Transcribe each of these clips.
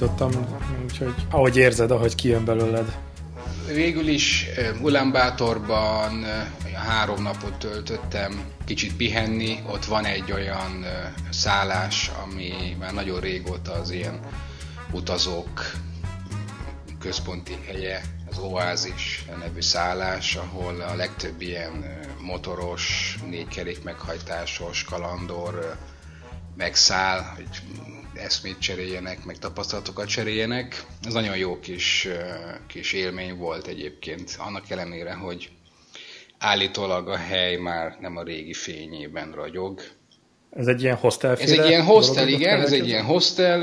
indítottam, úgyhogy ahogy érzed, ahogy kijön belőled. Végül is Ulánbátorban három napot töltöttem, kicsit pihenni. Ott van egy olyan szállás, ami már nagyon régóta az ilyen utazók központi helye, az Oázis nevű szállás, ahol a legtöbb ilyen motoros, négykerék meghajtásos kalandor megszáll, hogy eszmét cseréljenek, meg tapasztalatokat cseréljenek. Ez nagyon jó kis, kis élmény volt egyébként, annak ellenére, hogy állítólag a hely már nem a régi fényében ragyog. Ez egy ilyen hostel Ez egy ilyen hostel, igen, ez egy ilyen hostel,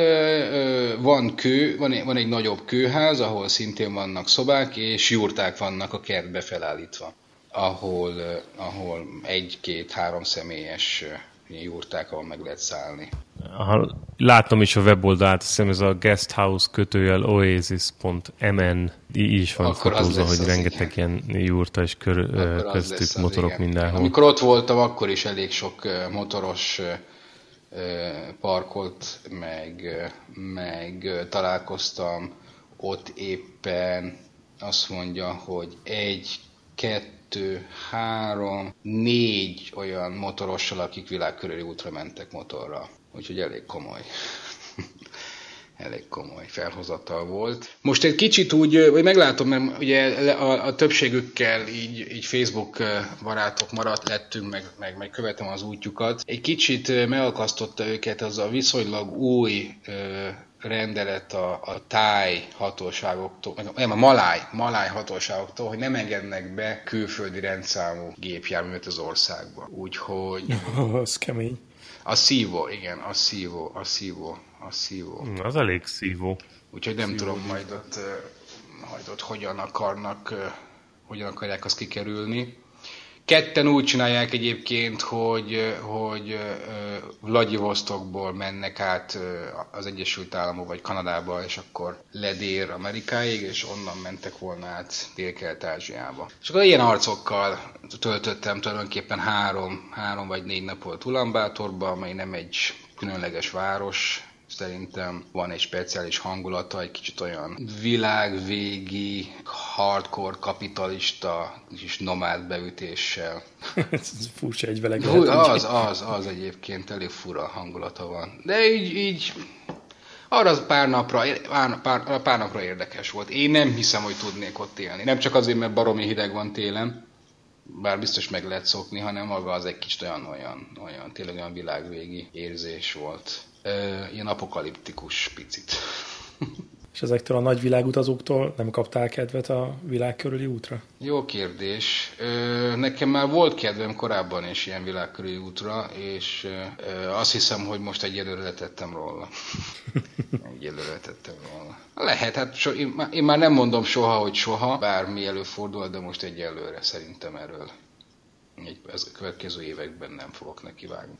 van kő, van egy, van egy nagyobb kőház, ahol szintén vannak szobák, és jurták vannak a kertbe felállítva, ahol, ahol egy-két-három személyes jurták, ahol meg lehet szállni. Aha, látom is a weboldalt, azt hiszem ez a guesthouse kötőjel oasis.mn így is van akkor fotózva, hogy rengeteg igen. ilyen jurta és kör, köztük motorok igen. mindenhol. Amikor ott voltam, akkor is elég sok motoros parkolt, meg, meg találkoztam. Ott éppen azt mondja, hogy egy, kettő, három, négy olyan motorossal, akik világkörüli útra mentek motorra. Úgyhogy elég komoly. elég komoly felhozatal volt. Most egy kicsit úgy, vagy meglátom, mert ugye a, a többségükkel így, így Facebook barátok maradt lettünk, meg, meg, meg követem az útjukat. Egy kicsit megakasztotta őket az a viszonylag új rendelet a, a táj hatóságoktól, nem a maláj, maláj hatóságoktól, hogy nem engednek be külföldi rendszámú gépjárművet az országba. Úgyhogy... az kemény. A szívó, igen, a szívó, a szívó, a szívó. Az elég szívó. Úgyhogy nem szívó. tudom majd ott, majd ott hogyan akarnak, hogyan akarják azt kikerülni. Ketten úgy csinálják egyébként, hogy, hogy Vladivostokból mennek át az Egyesült Államok vagy Kanadába, és akkor ledér Amerikáig, és onnan mentek volna át Dél-Kelet-Ázsiába. És akkor ilyen arcokkal töltöttem tulajdonképpen három, három vagy négy napot Ulaanbaatorba, amely nem egy különleges város, szerintem van egy speciális hangulata, egy kicsit olyan világvégi, hardcore, kapitalista és nomád beütéssel. Ez furcsa egy veleg. Az, az, az egyébként elég fura hangulata van. De így, így arra az pár napra, pár, pár, pár napra érdekes volt. Én nem hiszem, hogy tudnék ott élni. Nem csak azért, mert baromi hideg van télen, bár biztos meg lehet szokni, hanem maga az egy kicsit olyan, olyan, olyan tényleg olyan világvégi érzés volt ilyen apokaliptikus picit. És ezektől a nagy világutazóktól nem kaptál kedvet a világ körüli útra? Jó kérdés. Nekem már volt kedvem korábban is ilyen világ körüli útra, és azt hiszem, hogy most egyelőre letettem róla. egyelőre letettem róla. Lehet, hát so, én, már nem mondom soha, hogy soha, bármi előfordul, de most egyelőre szerintem erről ez a következő években nem fogok nekivágni.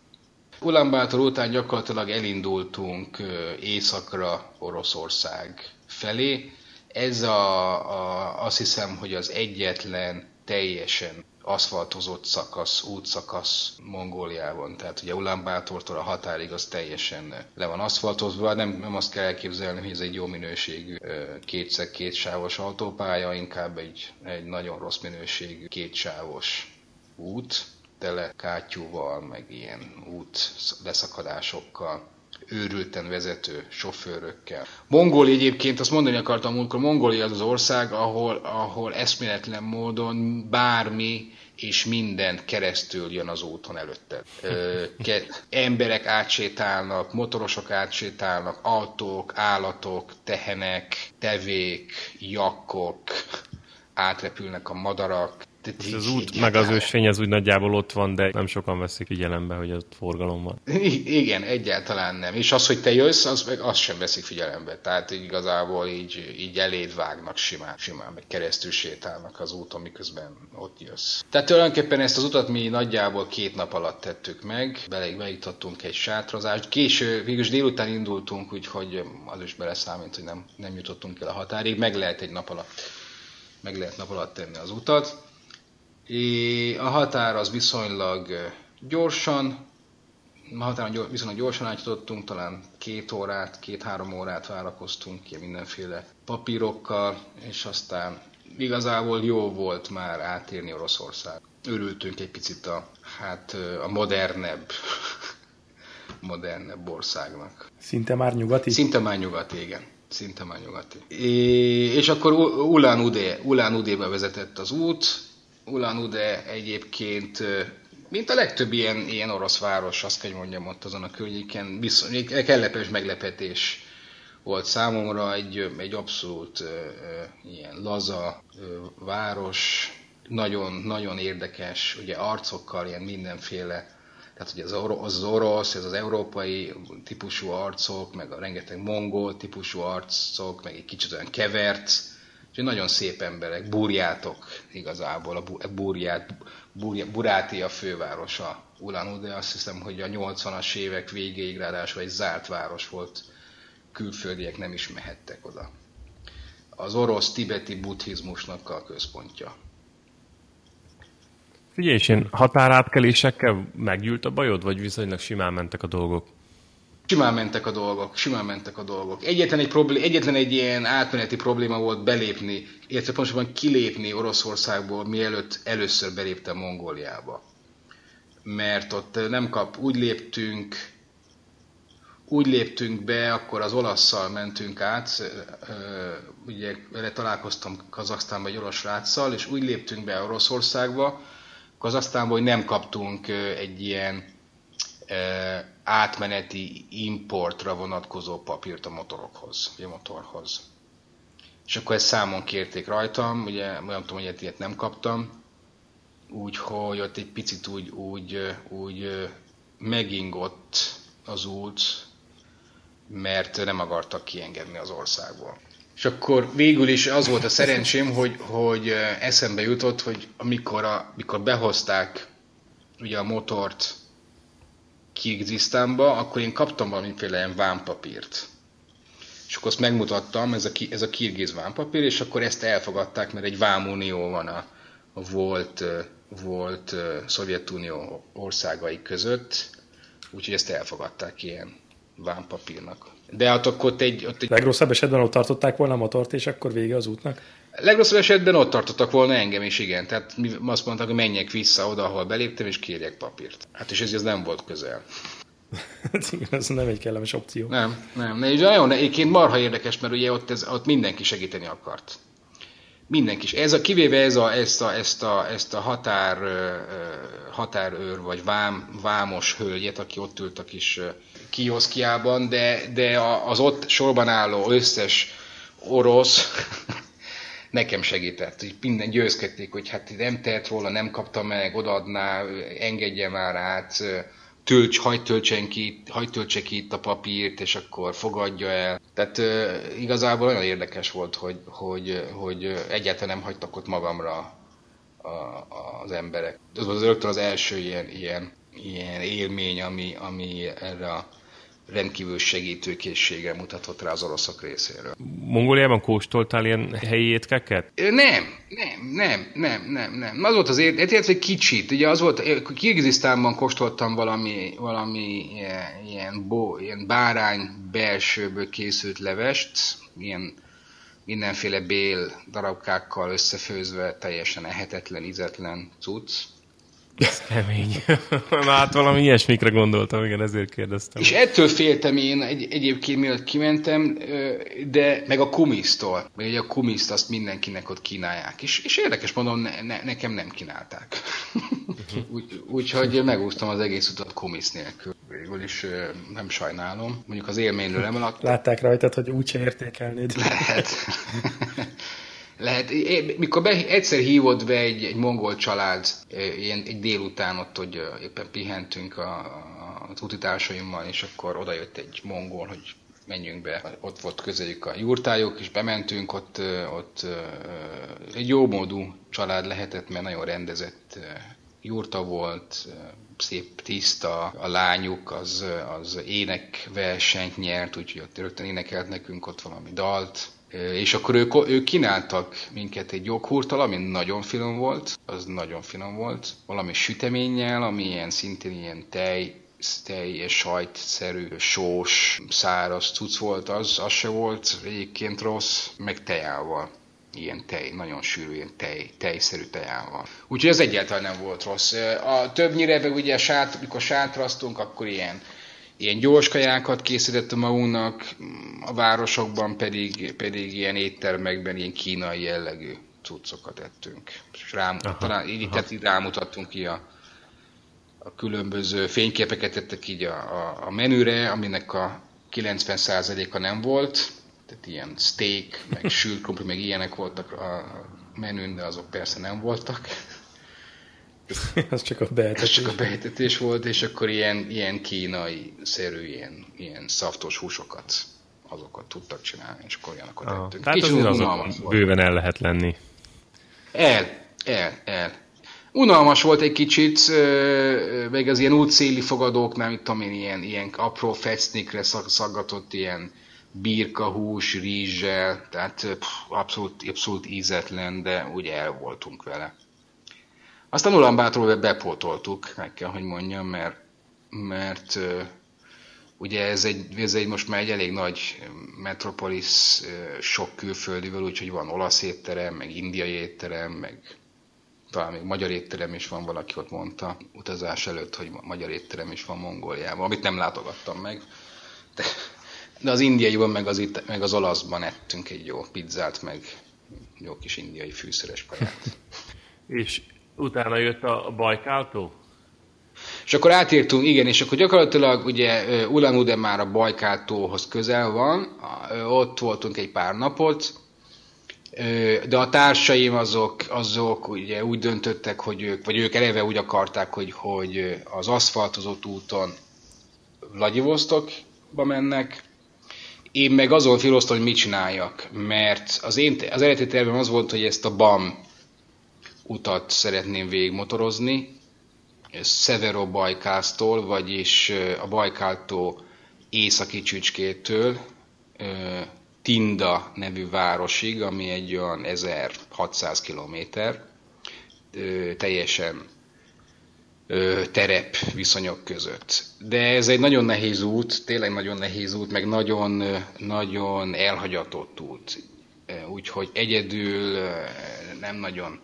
Ulaanbaatar után gyakorlatilag elindultunk északra Oroszország felé. Ez a, a, azt hiszem, hogy az egyetlen teljesen aszfaltozott szakasz, útszakasz Mongóliában. Tehát ugye Ulaanbaatortól a határig az teljesen le van aszfaltozva. Nem, nem azt kell elképzelni, hogy ez egy jó minőségű kétszer kétsávos autópálya, inkább egy, egy nagyon rossz minőségű kétsávos út tele kátyúval, meg ilyen út leszakadásokkal őrülten vezető sofőrökkel. Mongóli egyébként, azt mondani akartam múltkor, Mongólia az az ország, ahol, ahol eszméletlen módon bármi és minden keresztül jön az úton előtte. ke- emberek átsétálnak, motorosok átsétálnak, autók, állatok, tehenek, tevék, jakkok, átrepülnek a madarak, ez az út, meg az ősfény, az úgy nagyjából ott van, de nem sokan veszik figyelembe, hogy ott forgalom van. Igen, egyáltalán nem. És az, hogy te jössz, az meg azt sem veszik figyelembe. Tehát igazából így, így eléd vágnak simán, simán, meg keresztül sétálnak az úton, miközben ott jössz. Tehát tulajdonképpen ezt az utat mi nagyjából két nap alatt tettük meg, bele, beiktattunk egy sátrazást. Késő, végülis délután indultunk, úgyhogy az is beleszámít, hogy nem, nem jutottunk el a határig. Meg lehet egy nap alatt meg lehet nap alatt tenni az utat. A határ az viszonylag gyorsan határon viszonylag gyorsan átjutottunk, talán két órát, két-három órát várakoztunk ki mindenféle papírokkal, és aztán igazából jó volt már átérni Oroszország. Örültünk egy picit a, hát a modernebb, modernebb országnak. Szinte már nyugati? Szinte már nyugati, igen. Szinte már nyugati. És akkor Ulan Ude, Ulan Ude-be vezetett az út. Ulan Ude egyébként mint a legtöbb ilyen, ilyen orosz város, azt kell mondjam ott azon a környéken, viszont kellepes meglepetés volt számomra, egy, egy abszolút ilyen laza város, nagyon, nagyon érdekes, ugye arcokkal, ilyen mindenféle, tehát ugye az, or- az orosz, ez az európai típusú arcok, meg a rengeteg mongol típusú arcok, meg egy kicsit olyan kevert, Úgyhogy nagyon szép emberek, burjátok igazából, a burját, burját, Buráti a fővárosa Ulan de azt hiszem, hogy a 80-as évek végéig ráadásul egy zárt város volt, külföldiek nem is mehettek oda. Az orosz-tibeti buddhizmusnak a központja. Figyelj, és én határátkelésekkel meggyűlt a bajod, vagy viszonylag simán mentek a dolgok? Simán mentek a dolgok, simán mentek a dolgok. Egyetlen egy, problé- egyetlen egy ilyen átmeneti probléma volt belépni, illetve pontosabban kilépni Oroszországból, mielőtt először beléptem Mongóliába. Mert ott nem kap, úgy léptünk, úgy léptünk be, akkor az olaszszal mentünk át, ugye vele találkoztam Kazaksztánban egy orosz ráccal, és úgy léptünk be Oroszországba, Kazaksztánban, hogy nem kaptunk egy ilyen átmeneti importra vonatkozó papírt a motorokhoz, a motorhoz. És akkor ezt számon kérték rajtam, ugye nem tudom, hogy ilyet nem kaptam, úgyhogy ott egy picit úgy, úgy, úgy megingott az út, mert nem akartak kiengedni az országból. És akkor végül is az volt a szerencsém, hogy, hogy eszembe jutott, hogy amikor, a, amikor behozták ugye a motort Kirgizisztánba, akkor én kaptam valamiféle ilyen vámpapírt. És akkor azt megmutattam, ez a, ez a kirgiz vámpapír, és akkor ezt elfogadták, mert egy vámunió van a, a volt, volt Szovjetunió országai között, úgyhogy ezt elfogadták ilyen vámpapírnak. De hát akkor ott egy, ott egy... Legrosszabb esetben ott tartották volna a motort, és akkor vége az útnak? Legrosszabb esetben ott tartottak volna engem is, igen. Tehát mi azt mondták, hogy menjek vissza oda, ahol beléptem, és kérjek papírt. Hát és ez, ez nem volt közel. Hát ez nem egy kellemes opció. Nem, nem. És nagyon, egyébként marha érdekes, mert ugye ott, ez, ott mindenki segíteni akart. Mindenki. Ez a, kivéve ez a, ezt a, ezt a, ezt a határ, határőr, vagy vám, vámos hölgyet, aki ott ült a kis kioszkiában, de, de az ott sorban álló összes orosz nekem segített, hogy minden győzkedték, hogy hát nem tehet róla, nem kapta meg, odaadná, engedje már át, tölts, hagyd töltsen ki, hagyd töltse ki itt a papírt, és akkor fogadja el. Tehát igazából olyan érdekes volt, hogy, hogy, hogy egyáltalán nem hagytak ott magamra a, az emberek. Ez az rögtön az első ilyen, ilyen, ilyen élmény, ami, ami erre a rendkívül segítőkészséggel mutatott rá az oroszok részéről. Mongóliában kóstoltál ilyen helyi étkeket? Nem, nem, nem, nem, nem, nem. Az volt az érzet, hogy kicsit. Ugye az volt, Kirgizisztánban kóstoltam valami, valami ilyen, bo, ilyen bárány belsőből készült levest, ilyen mindenféle bél darabkákkal összefőzve, teljesen ehetetlen, ízetlen cucc ez kemény. Na hát valami ilyesmikre gondoltam, igen, ezért kérdeztem. És ettől féltem én egy, egyébként, mielőtt kimentem, de meg a kumisztól. Mert ugye a kumiszt azt mindenkinek ott kínálják. És, és érdekes mondom, ne, ne, nekem nem kínálták. Úgyhogy úgy, megúsztam az egész utat kumisz nélkül. Végül is nem sajnálom. Mondjuk az élményről nem laktam. Látták rajtad, hogy úgyse értékelnéd. Lehet. Lehet, mikor be, egyszer hívott be egy, egy mongol család, ilyen, egy délután ott, hogy éppen pihentünk a, a, az utitársaimmal, és akkor odajött egy mongol, hogy menjünk be. Ott volt közeljük a jurtájuk, és bementünk, ott, ott egy jó módú család lehetett, mert nagyon rendezett jurta volt, szép tiszta, a lányuk az, az énekversenyt nyert, úgyhogy ott rögtön énekelt nekünk ott valami dalt, és akkor ők, ők kínáltak minket egy joghurttal, ami nagyon finom volt, az nagyon finom volt, valami süteménnyel, ami ilyen szintén ilyen tej, tej, sajtszerű, sós, száraz cucc volt, az, az se volt egyébként rossz, meg tejával ilyen tej, nagyon sűrű, ilyen tej, tejszerű tejával. Úgyhogy ez egyáltalán nem volt rossz. A többnyire, meg ugye sát, mikor sátraztunk, akkor ilyen, ilyen gyors kajákat készített magunknak, a városokban pedig, pedig ilyen éttermekben ilyen kínai jellegű cuccokat ettünk. És rám, aha, talán így, aha. tehát így rámutattunk ki a, a különböző fényképeket tettek így a, a, a menüre, aminek a 90%-a nem volt, tehát ilyen steak, meg sült krumpli, meg ilyenek voltak a menün, de azok persze nem voltak. Ez csak a beetetés. Ez csak a beetetés volt, és akkor ilyen, ilyen kínai-szerű, ilyen, ilyen szaftos húsokat, azokat tudtak csinálni, és akkor olyanokat ah, ettünk. Tehát Kicsit azok bőven el lehet lenni. El, el, el. Unalmas volt egy kicsit, meg az ilyen útszéli fogadóknál, mit tudom én, ilyen, ilyen apró fecnikre szaggatott ilyen birkahús, rizssel, tehát pff, abszolút, abszolút ízetlen, de úgy el voltunk vele. Aztán Ulambátról bepótoltuk, meg kell, hogy mondjam, mert, mert ugye ez egy, ez egy most már egy elég nagy metropolis sok külföldivel, úgyhogy van olasz étterem, meg indiai étterem, meg talán még magyar étterem is van, valaki ott mondta utazás előtt, hogy magyar étterem is van Mongóliában, amit nem látogattam meg. De de az indiaiban, meg az, itt, meg az olaszban ettünk egy jó pizzát, meg jó kis indiai fűszeres kaját. és utána jött a Bajkáltó? És akkor átértünk, igen, és akkor gyakorlatilag ugye Ulan már a Bajkáltóhoz közel van, ott voltunk egy pár napot, de a társaim azok, azok ugye úgy döntöttek, hogy ők, vagy ők eleve úgy akarták, hogy, hogy az aszfaltozott úton Vladivostokba mennek, én meg azon filoztam, hogy mit csináljak, mert az, én, az eredeti tervem az volt, hogy ezt a BAM utat szeretném végigmotorozni, Severo Bajkásztól, vagyis a Bajkáltól északi csücskétől Tinda nevű városig, ami egy olyan 1600 kilométer, teljesen terep viszonyok között. De ez egy nagyon nehéz út, tényleg nagyon nehéz út, meg nagyon, nagyon elhagyatott út. Úgyhogy egyedül nem nagyon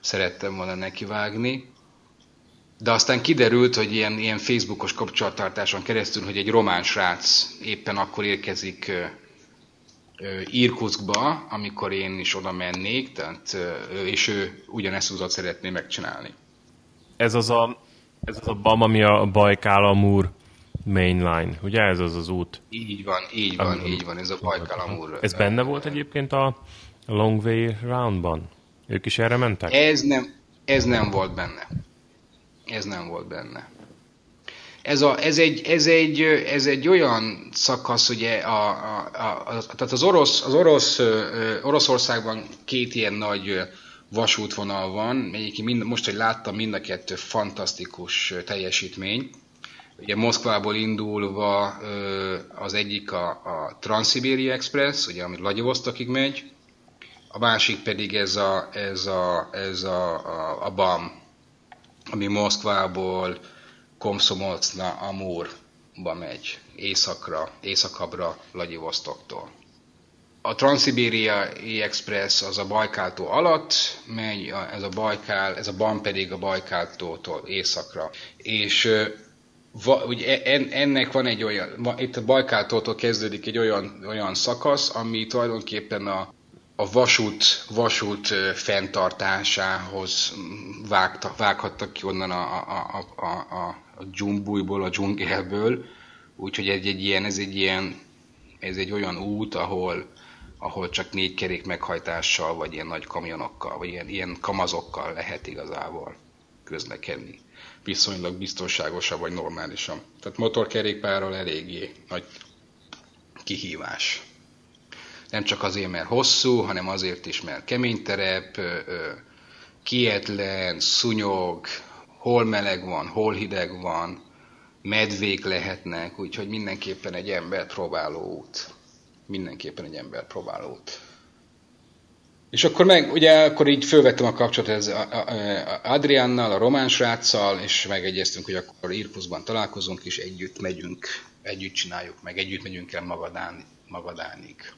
szerettem volna nekivágni. De aztán kiderült, hogy ilyen, ilyen Facebookos kapcsolattartáson keresztül, hogy egy román srác éppen akkor érkezik Irkutskba, amikor én is oda mennék, tehát, és ő ugyanezt utat szeretné megcsinálni ez az a, ez az a BAM, ami a Bajkál Amur mainline, ugye ez az az út? Így van, így van, Am- így van, ez a Bajkál Amur. Ez benne volt egyébként a Long Way Roundban? Ők is erre mentek? Ez nem, ez nem volt benne. Ez nem volt benne. Ez, a, ez, egy, ez, egy, ez egy olyan szakasz, ugye, a, a, a, a, tehát az orosz, az orosz, Oroszországban két ilyen nagy vasútvonal van, egyébként mind, most, hogy láttam, mind a kettő fantasztikus teljesítmény. Ugye Moszkvából indulva az egyik a, a Transsibéria Express, ugye, ami Vladivostokig megy, a másik pedig ez a, ez a, ez a, a, a BAM, ami Moszkvából Komszomolcna Amurba megy, északra, északabbra Vladivostoktól a Transzibériai Express az a Bajkáltó alatt megy, ez a Bajkál, ez a BAM pedig a Bajkáltótól északra. És va, ugye ennek van egy olyan, itt a Bajkáltótól kezdődik egy olyan, olyan szakasz, ami tulajdonképpen a, a vasút, vasút fenntartásához vágta, vághattak ki onnan a, a, a, a, a dzsumbújból, a dzsungelből, úgyhogy egy, egy ilyen, ez egy ilyen, ez egy olyan út, ahol, ahol csak négy kerék meghajtással, vagy ilyen nagy kamionokkal, vagy ilyen, ilyen kamazokkal lehet igazából közlekedni. Viszonylag biztonságosabb, vagy normálisan. Tehát motorkerékpárral eléggé nagy kihívás. Nem csak azért, mert hosszú, hanem azért is, mert kemény terep, kietlen, szúnyog, hol meleg van, hol hideg van, medvék lehetnek, úgyhogy mindenképpen egy ember próbáló út mindenképpen egy ember próbálót. És akkor meg, ugye, akkor így fölvettem a kapcsolatot ez Adriánnal, a román sráccal, és megegyeztünk, hogy akkor Irkuszban találkozunk, és együtt megyünk, együtt csináljuk meg, együtt megyünk el Magadán, Magadánig.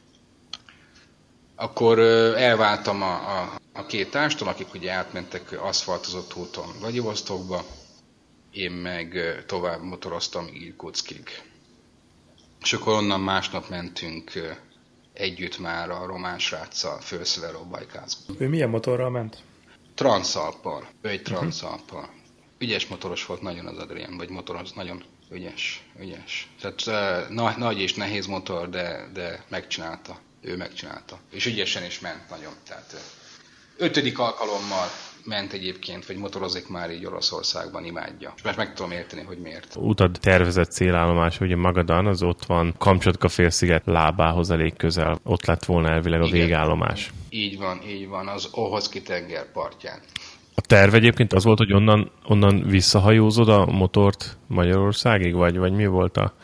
Akkor elváltam a, a, a két társtól, akik ugye átmentek aszfaltozott úton Vladivostokba, én meg tovább motoroztam Irkutskig. És akkor onnan másnap mentünk együtt már a román sráccal fölszöveró bajkázba. Ő milyen motorral ment? Transzalppal. Ő egy transzalppal. Uh-huh. Ügyes motoros volt nagyon az Adrian, vagy motoros, nagyon ügyes, ügyes. Tehát uh, na, nagy és nehéz motor, de, de megcsinálta. Ő megcsinálta. És ügyesen is ment nagyon. Tehát ötödik alkalommal ment egyébként, vagy motorozik már így Oroszországban, imádja. És meg tudom érteni, hogy miért. Utad tervezett célállomás, ugye Magadan, az ott van Kamcsatka félsziget lábához elég közel. Ott lett volna elvileg a Igen. végállomás. Így van, így van, az Ohoszki tenger partján. A terv egyébként az volt, hogy onnan, onnan visszahajózod a motort Magyarországig, vagy, vagy mi volt a,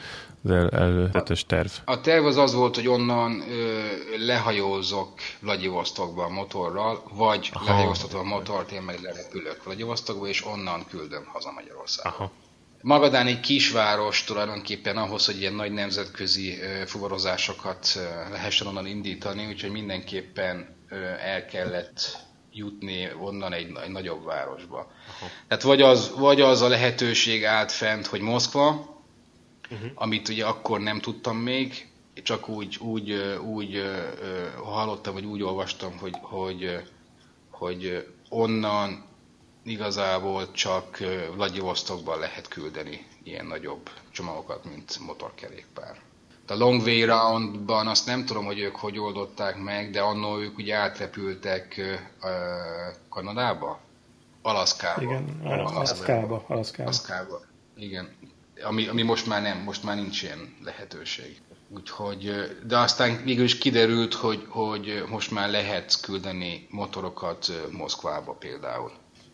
el, előzetes terv? A terv az az volt, hogy onnan ö, lehajózok Vladivostokba a motorral, vagy Aha. lehajóztatom a motort, én meg lerepülök Vladivostokba, és onnan küldöm haza Magyarországra. Aha. Magadán egy kisváros tulajdonképpen ahhoz, hogy ilyen nagy nemzetközi fuvarozásokat lehessen onnan indítani, úgyhogy mindenképpen el kellett jutni onnan egy, egy nagyobb városba. Aha. Tehát vagy az, vagy az a lehetőség állt fent, hogy Moszkva, uh-huh. amit ugye akkor nem tudtam még, csak úgy, úgy, úgy hallottam, vagy úgy olvastam, hogy, hogy, hogy onnan igazából csak Vladivostokban lehet küldeni ilyen nagyobb csomagokat, mint motorkerékpár. A Long Way Round-ban azt nem tudom, hogy ők hogy oldották meg, de annól ők ugye átrepültek Kanadába? Alaszkába. Igen, Alaszkába. Alaszkába. Alaszkába. Igen ami, ami most már nem, most már nincs ilyen lehetőség. Úgyhogy, de aztán végül is kiderült, hogy, hogy most már lehet küldeni motorokat Moszkvába például.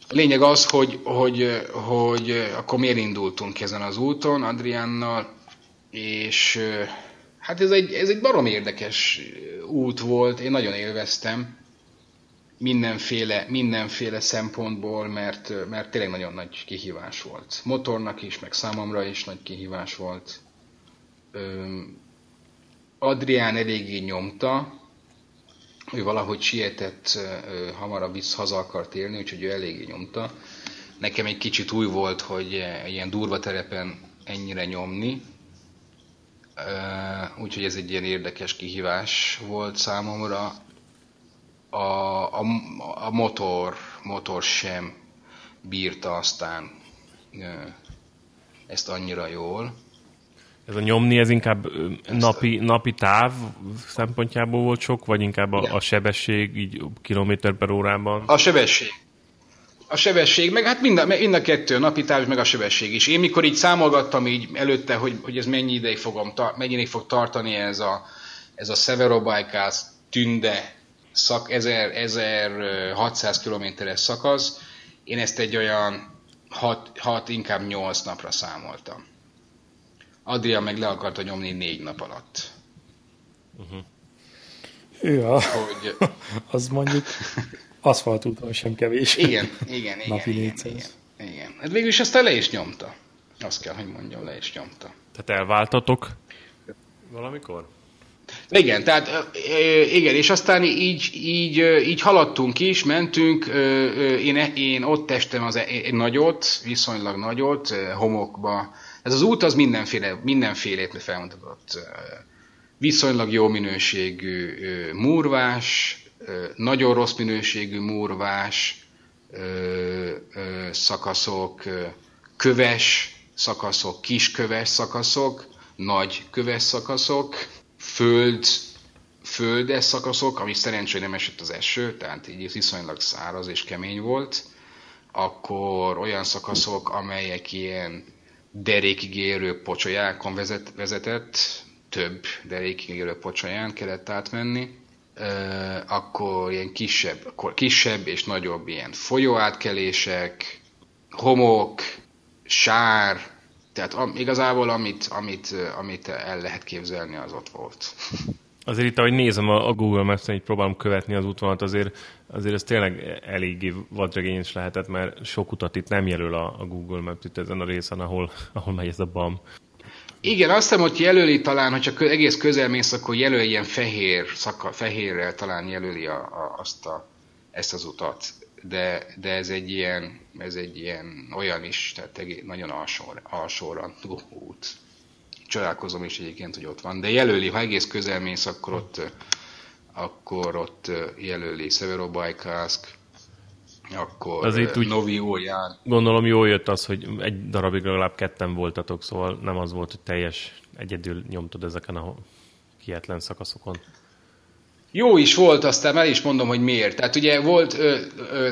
A lényeg az, hogy, hogy, hogy akkor miért indultunk ezen az úton Adriánnal, és hát ez egy, ez egy barom érdekes út volt, én nagyon élveztem mindenféle, mindenféle szempontból, mert, mert tényleg nagyon nagy kihívás volt. Motornak is, meg számomra is nagy kihívás volt. Adrián eléggé nyomta, ő valahogy sietett, hamarabb vissza haza akart élni, úgyhogy ő eléggé nyomta. Nekem egy kicsit új volt, hogy ilyen durva terepen ennyire nyomni, úgyhogy ez egy ilyen érdekes kihívás volt számomra a, a, a motor, motor sem bírta aztán ezt annyira jól. Ez a nyomni, ez inkább napi, napi táv szempontjából volt sok, vagy inkább a, a sebesség, így kilométer per órában? A sebesség. A sebesség, meg hát mind a, mind a kettő, a napi táv, meg a sebesség is. Én mikor így számolgattam így előtte, hogy, hogy ez mennyi ideig, fogom, mennyi ideig fog tartani ez a, ez a Severobajkász tünde szak, 1000, 1600 kilométeres szakasz, én ezt egy olyan 6, 6 inkább 8 napra számoltam. Adria meg le akarta nyomni 4 nap alatt. Uh-huh. Ja, hogy... az mondjuk aszfaltúton sem kevés. Igen, igen, igen. Napi igen, igen, igen. Hát végül is aztán le is nyomta. Azt kell, hogy mondjam, le is nyomta. Tehát elváltatok valamikor? Igen, tehát igen, és aztán így, így, így haladtunk is, mentünk, én, én ott testem az egy nagyot, viszonylag nagyot, homokba. Ez az út az mindenféle, mindenfélét felmutatott. Viszonylag jó minőségű múrvás, nagyon rossz minőségű múrvás, szakaszok, köves szakaszok, kisköves szakaszok, nagy köves szakaszok, föld, földes szakaszok, ami szerencsére nem esett az eső, tehát így viszonylag száraz és kemény volt, akkor olyan szakaszok, amelyek ilyen derékig érő pocsolyákon vezet, vezetett, több derékig érő pocsolyán kellett átmenni, akkor ilyen kisebb, akkor kisebb és nagyobb ilyen folyóátkelések, homok, sár, tehát igazából amit, amit, amit el lehet képzelni, az ott volt. Azért itt, ahogy nézem a, Google Maps-en, így próbálom követni az útvonalat, azért, azért ez tényleg eléggé vadregényes lehetett, mert sok utat itt nem jelöl a, a Google Maps itt ezen a részen, ahol, ahol megy ez a BAM. Igen, azt hiszem, hogy jelöli talán, hogyha egész közel mész, akkor jelöli ilyen fehér, szaka, fehérrel talán jelöli a, a, azt a, ezt az utat. De, de ez egy ilyen, ez egy ilyen olyan is, tehát egész, nagyon alsó, alsóra út. Csodálkozom is egyébként, hogy ott van. De jelöli, ha egész közel mész, akkor ott, akkor ott jelöli Severobajkászk, akkor az itt úgy Novi Olján. Gondolom jól jött az, hogy egy darabig legalább ketten voltatok, szóval nem az volt, hogy teljes egyedül nyomtad ezeken a kietlen szakaszokon. Jó is volt, aztán el is mondom, hogy miért. Tehát ugye volt, ö, ö,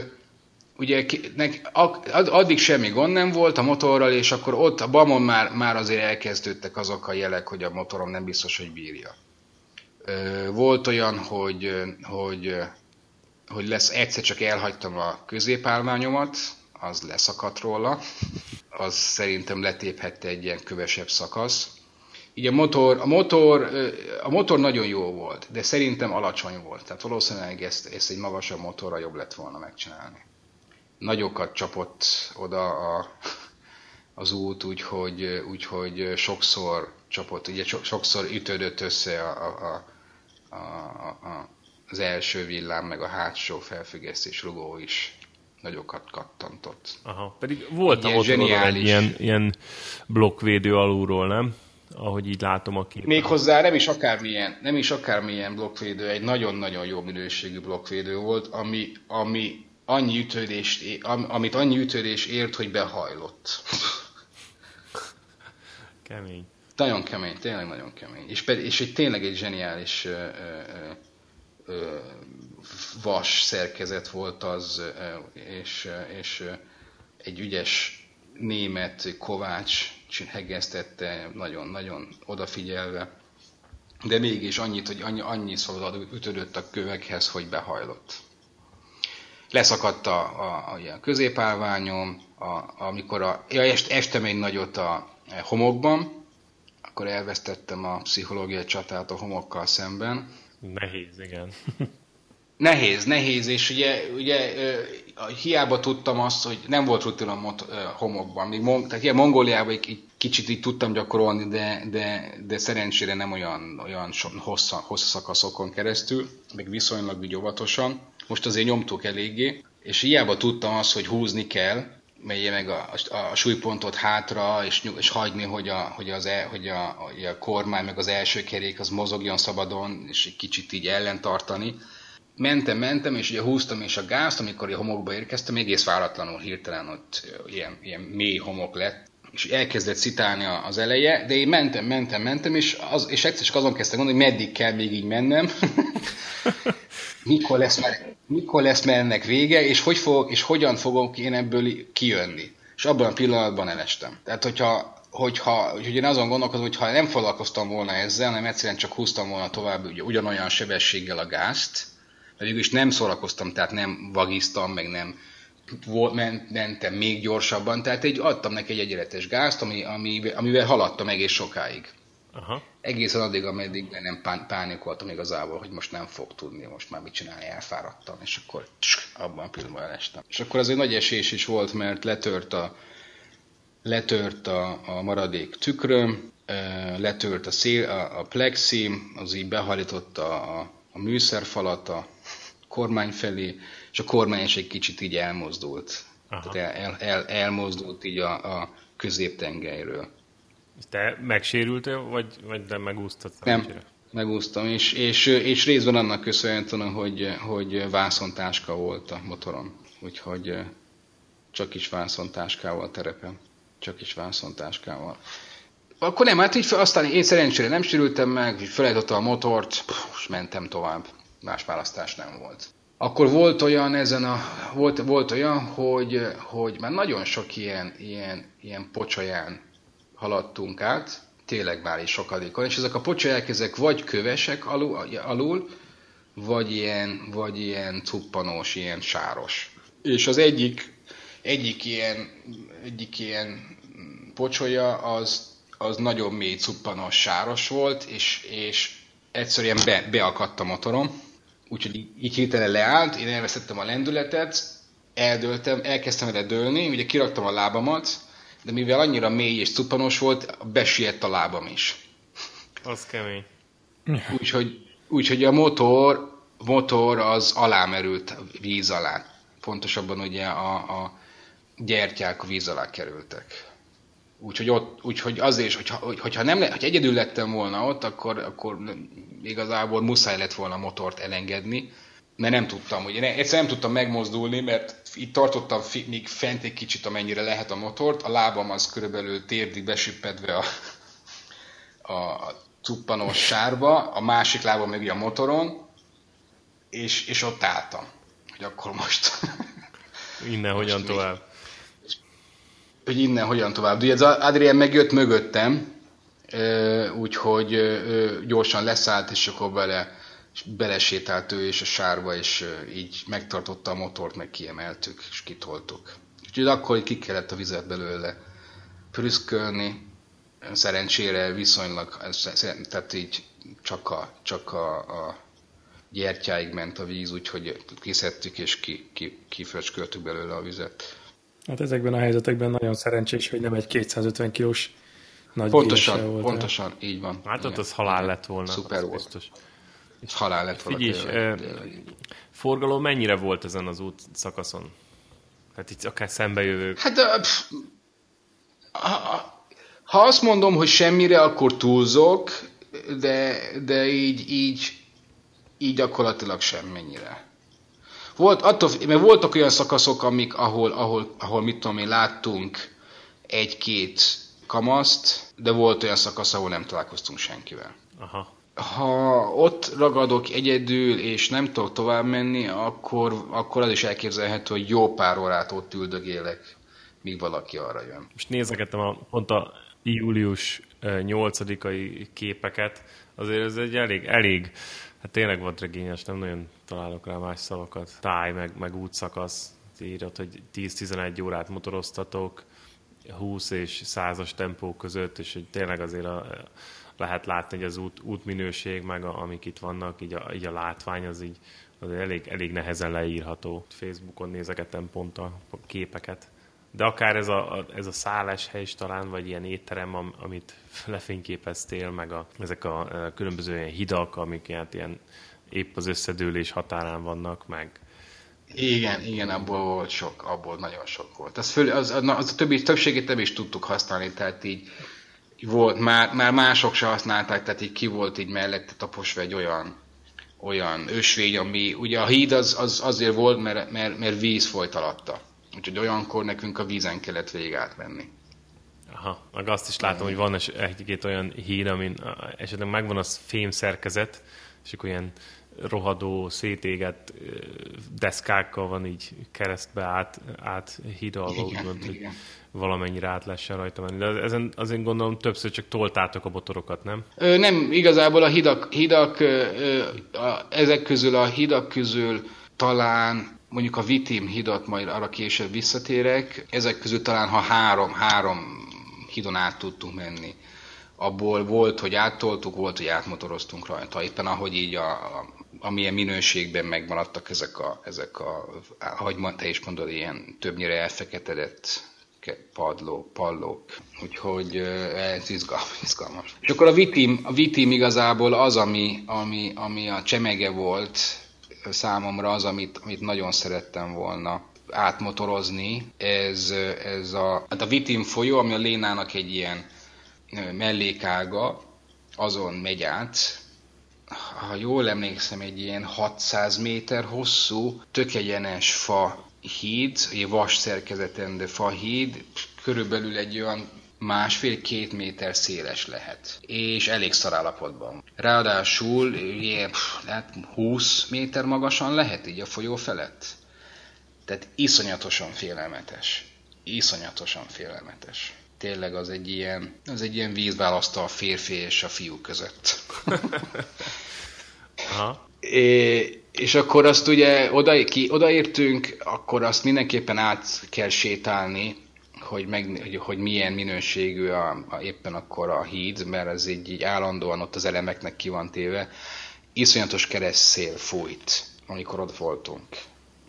ugye nek, addig semmi gond nem volt a motorral, és akkor ott a Bamon már, már azért elkezdődtek azok a jelek, hogy a motorom nem biztos, hogy bírja. Ö, volt olyan, hogy, hogy hogy lesz, egyszer csak elhagytam a középállványomat, az leszakadt róla, az szerintem letéphette egy ilyen kövesebb szakasz. Így a motor, a motor, a motor nagyon jó volt, de szerintem alacsony volt. Tehát valószínűleg ezt, ezt egy magasabb motorra jobb lett volna megcsinálni. Nagyokat csapott oda a, az út, úgyhogy, úgyhogy sokszor csapott, ugye sokszor ütődött össze a, a, a, a, a az első villám, meg a hátsó felfüggesztés rugó is nagyokat kattantott. Aha, pedig volt a zseniális... egy ilyen, ilyen blokkvédő alulról, nem? Ahogy így látom a képen. Méghozzá nem is akármilyen, nem is akármilyen blokkvédő, egy nagyon-nagyon jó minőségű blokkvédő volt, ami, ami annyi ütődést, amit annyi ütődés ért, hogy behajlott. Kemény. Nagyon kemény, tényleg nagyon kemény. És, pedig, és egy tényleg egy zseniális uh, uh, vas szerkezet volt az, és, és egy ügyes német Kovács hegesztette nagyon-nagyon odafigyelve, de mégis annyit, hogy annyi, annyi szabad ütődött a kövekhez, hogy behajlott. Leszakadt a, a, a, a középállványom, a, amikor a, ja, est, estem egy nagyot a homokban, akkor elvesztettem a pszichológiai csatát a homokkal szemben, Nehéz, igen. Nehéz, nehéz, és ugye, ugye hiába tudtam azt, hogy nem volt rutinom homokban. Még mon, tehát ilyen Mongóliában egy kicsit így tudtam gyakorolni, de, de, de szerencsére nem olyan, olyan hossza, hosszú szakaszokon keresztül, meg viszonylag úgy óvatosan. Most azért nyomtuk eléggé, és hiába tudtam azt, hogy húzni kell, megye meg a, a, a súlypontot hátra, és, és hagyni, hogy a, hogy, az el, hogy, a, hogy a kormány, meg az első kerék az mozogjon szabadon, és egy kicsit így ellentartani. Mentem, mentem, és ugye húztam is a gázt, amikor a homokba érkeztem, egész váratlanul hirtelen ott ilyen, ilyen mély homok lett, és elkezdett szitálni az eleje, de én mentem, mentem, mentem, és, az, és egyszer csak azon kezdtem gondolni, hogy meddig kell még így mennem. mikor lesz, már, mikor lesz már ennek vége, és, hogy fogok, és hogyan fogok én ebből kijönni. És abban a pillanatban elestem. Tehát, hogyha, hogyha hogy én azon gondolkozom, hogy ha nem foglalkoztam volna ezzel, hanem egyszerűen csak húztam volna tovább ugye, ugyanolyan sebességgel a gázt, mert is nem szórakoztam, tehát nem vagiztam, meg nem mentem még gyorsabban, tehát egy, adtam neki egy egyenletes gázt, ami, ami, amivel haladtam egész sokáig. Aha. Egészen addig, ameddig nem pán, pánikoltam igazából, hogy most nem fog tudni, most már mit csinálni, elfáradtam, és akkor tsk, abban a pillanatban elestem. És akkor az egy nagy esés is volt, mert letört a, letört a, a maradék tükröm, letört a, szél, a, a plexi, az így behalította a, a műszerfalat a kormány felé, és a kormány is egy kicsit így elmozdult. Aha. Tehát el, el, elmozdult így a, a középtengelyről. Te megsérültél, vagy, vagy nem megúsztad? Nem, megúsztam, és, és, és részben annak köszönhetően, hogy, hogy vászontáska volt a motorom. Úgyhogy csak is vászontáskával terepem. Csak is vászontáskával. Akkor nem, hát így aztán én szerencsére nem sérültem meg, felejtettem a motort, és mentem tovább. Más választás nem volt. Akkor volt olyan ezen a, volt, volt olyan, hogy, hogy már nagyon sok ilyen, ilyen, ilyen pocsaján haladtunk át, tényleg már is sokadékon, és ezek a pocsolyák, ezek vagy kövesek alul, alul vagy ilyen, vagy ilyen cuppanós, ilyen sáros. És az egyik, egyik ilyen, egyik ilyen pocsolya az, az nagyon mély cuppanos sáros volt, és, és egyszerűen be, beakadt a motorom, úgyhogy így hirtelen leállt, én elveszettem a lendületet, eldöltem, elkezdtem erre dőlni, ugye kiraktam a lábamat, de mivel annyira mély és cuppanos volt, besiett a lábam is. Az kemény. Úgyhogy, úgyhogy a motor, motor az alámerült víz alá. Pontosabban ugye a, a gyertyák a víz alá kerültek. Úgyhogy, ott, úgyhogy azért is, hogyha, hogyha, nem, hogyha egyedül lettem volna ott, akkor, akkor igazából muszáj lett volna a motort elengedni, mert nem tudtam, ugye egyszer nem tudtam megmozdulni, mert itt tartottam még fent egy kicsit, amennyire lehet a motort, a lábam az körülbelül térdig besüppedve a, a cuppanós sárba, a másik lábam meg a motoron, és, és ott álltam, hogy akkor most... Innen most hogyan tovább? Hogy innen hogyan tovább. Ugye az Adrien megjött mögöttem, úgyhogy gyorsan leszállt, és akkor bele belesétált ő és a sárba, és így megtartotta a motort, meg kiemeltük, és kitoltuk. Úgyhogy akkor ki kellett a vizet belőle prüszkölni, szerencsére viszonylag, tehát így csak a, csak a, a gyertyáig ment a víz, úgyhogy kiszedtük és ki, ki, kifröcsköltük belőle a vizet. Hát ezekben a helyzetekben nagyon szerencsés, hogy nem egy 250 kilós nagy Pontosan, volt pontosan, el. így van. Hát ott az halál lett volna. Szuper volt. Biztos. És halál lett volna. Figyelj, eh, forgalom mennyire volt ezen az út szakaszon? Hát itt akár szembejövők. Hát pff, ha, ha azt mondom, hogy semmire, akkor túlzok, de, de így, így, így gyakorlatilag semmennyire. Volt, attól, mert voltak olyan szakaszok, amik, ahol, ahol, ahol mit tudom én, láttunk egy-két kamaszt, de volt olyan szakasz, ahol nem találkoztunk senkivel. Aha ha ott ragadok egyedül, és nem tudok tovább menni, akkor, akkor az is elképzelhető, hogy jó pár órát ott üldögélek, míg valaki arra jön. Most nézegettem a, pont a július 8-ai képeket, azért ez egy elég, elég hát tényleg volt regényes, nem nagyon találok rá más szavakat. Táj, meg, meg útszakasz, írott, hogy 10-11 órát motoroztatok, 20 és 100-as tempó között, és hogy tényleg azért a, lehet látni, hogy az út, útminőség, meg a, amik itt vannak, így a, így a látvány, az így az elég, elég nehezen leírható. Facebookon nézegetem pont a képeket. De akár ez a, ez a szálláshely is talán, vagy ilyen étterem, amit lefényképeztél, meg a, ezek a, különböző ilyen hidak, amik hát ilyen épp az összedőlés határán vannak, meg, igen, igen, abból volt sok, abból nagyon sok volt. Az, föl, az, az, az a többi, többségét nem is tudtuk használni, tehát így volt, már, már mások se használták, tehát így ki volt így mellette taposva egy olyan, olyan ösvény, ami, ugye a híd az, az azért volt, mert, mert, mert víz folyt alatta. Úgyhogy olyankor nekünk a vízen kellett végig átmenni. Aha, meg azt is látom, hogy van egy-két olyan híd, amin esetleg megvan az fém szerkezet, és akkor ilyen rohadó, szétégett deszkákkal van így keresztbe át, áthidalva, úgymond, hogy valamennyire át lehessen rajta menni. De ezen azért gondolom többször csak toltátok a botorokat, nem? Ö, nem, igazából a hidak, hidak ö, a, ezek közül a hidak közül talán mondjuk a Vitim hidat majd arra később visszatérek, ezek közül talán ha három, három hidon át tudtunk menni. Abból volt, hogy áttoltuk, volt, hogy átmotoroztunk rajta. Éppen ahogy így a, a amilyen minőségben megmaradtak ezek a, ezek a ahogy te is mondod, ilyen többnyire elfeketedett padlók, pallók. Úgyhogy ez izgalmas. izgalmas. És akkor a vitim, a vitim igazából az, ami, ami, ami a csemege volt számomra, az, amit, amit nagyon szerettem volna átmotorozni. Ez, ez a, hát a vitim folyó, ami a Lénának egy ilyen mellékága, azon megy át, ha jól emlékszem, egy ilyen 600 méter hosszú, tökegyenes fa híd, egy vas szerkezeten, de fa híd, körülbelül egy olyan másfél-két méter széles lehet, és elég szar állapotban. Ráadásul ilyen, hát 20 méter magasan lehet így a folyó felett. Tehát iszonyatosan félelmetes. Iszonyatosan félelmetes. Tényleg az egy ilyen, az egy ilyen vízválasztó a férfi és a fiú között. Aha. É, és akkor azt ugye oda, ki, odaértünk, akkor azt mindenképpen át kell sétálni, hogy, meg, hogy, hogy milyen minőségű a, a, éppen akkor a híd, mert ez így, így állandóan ott az elemeknek ki van téve. Iszonyatos keresztszél fújt, amikor ott voltunk.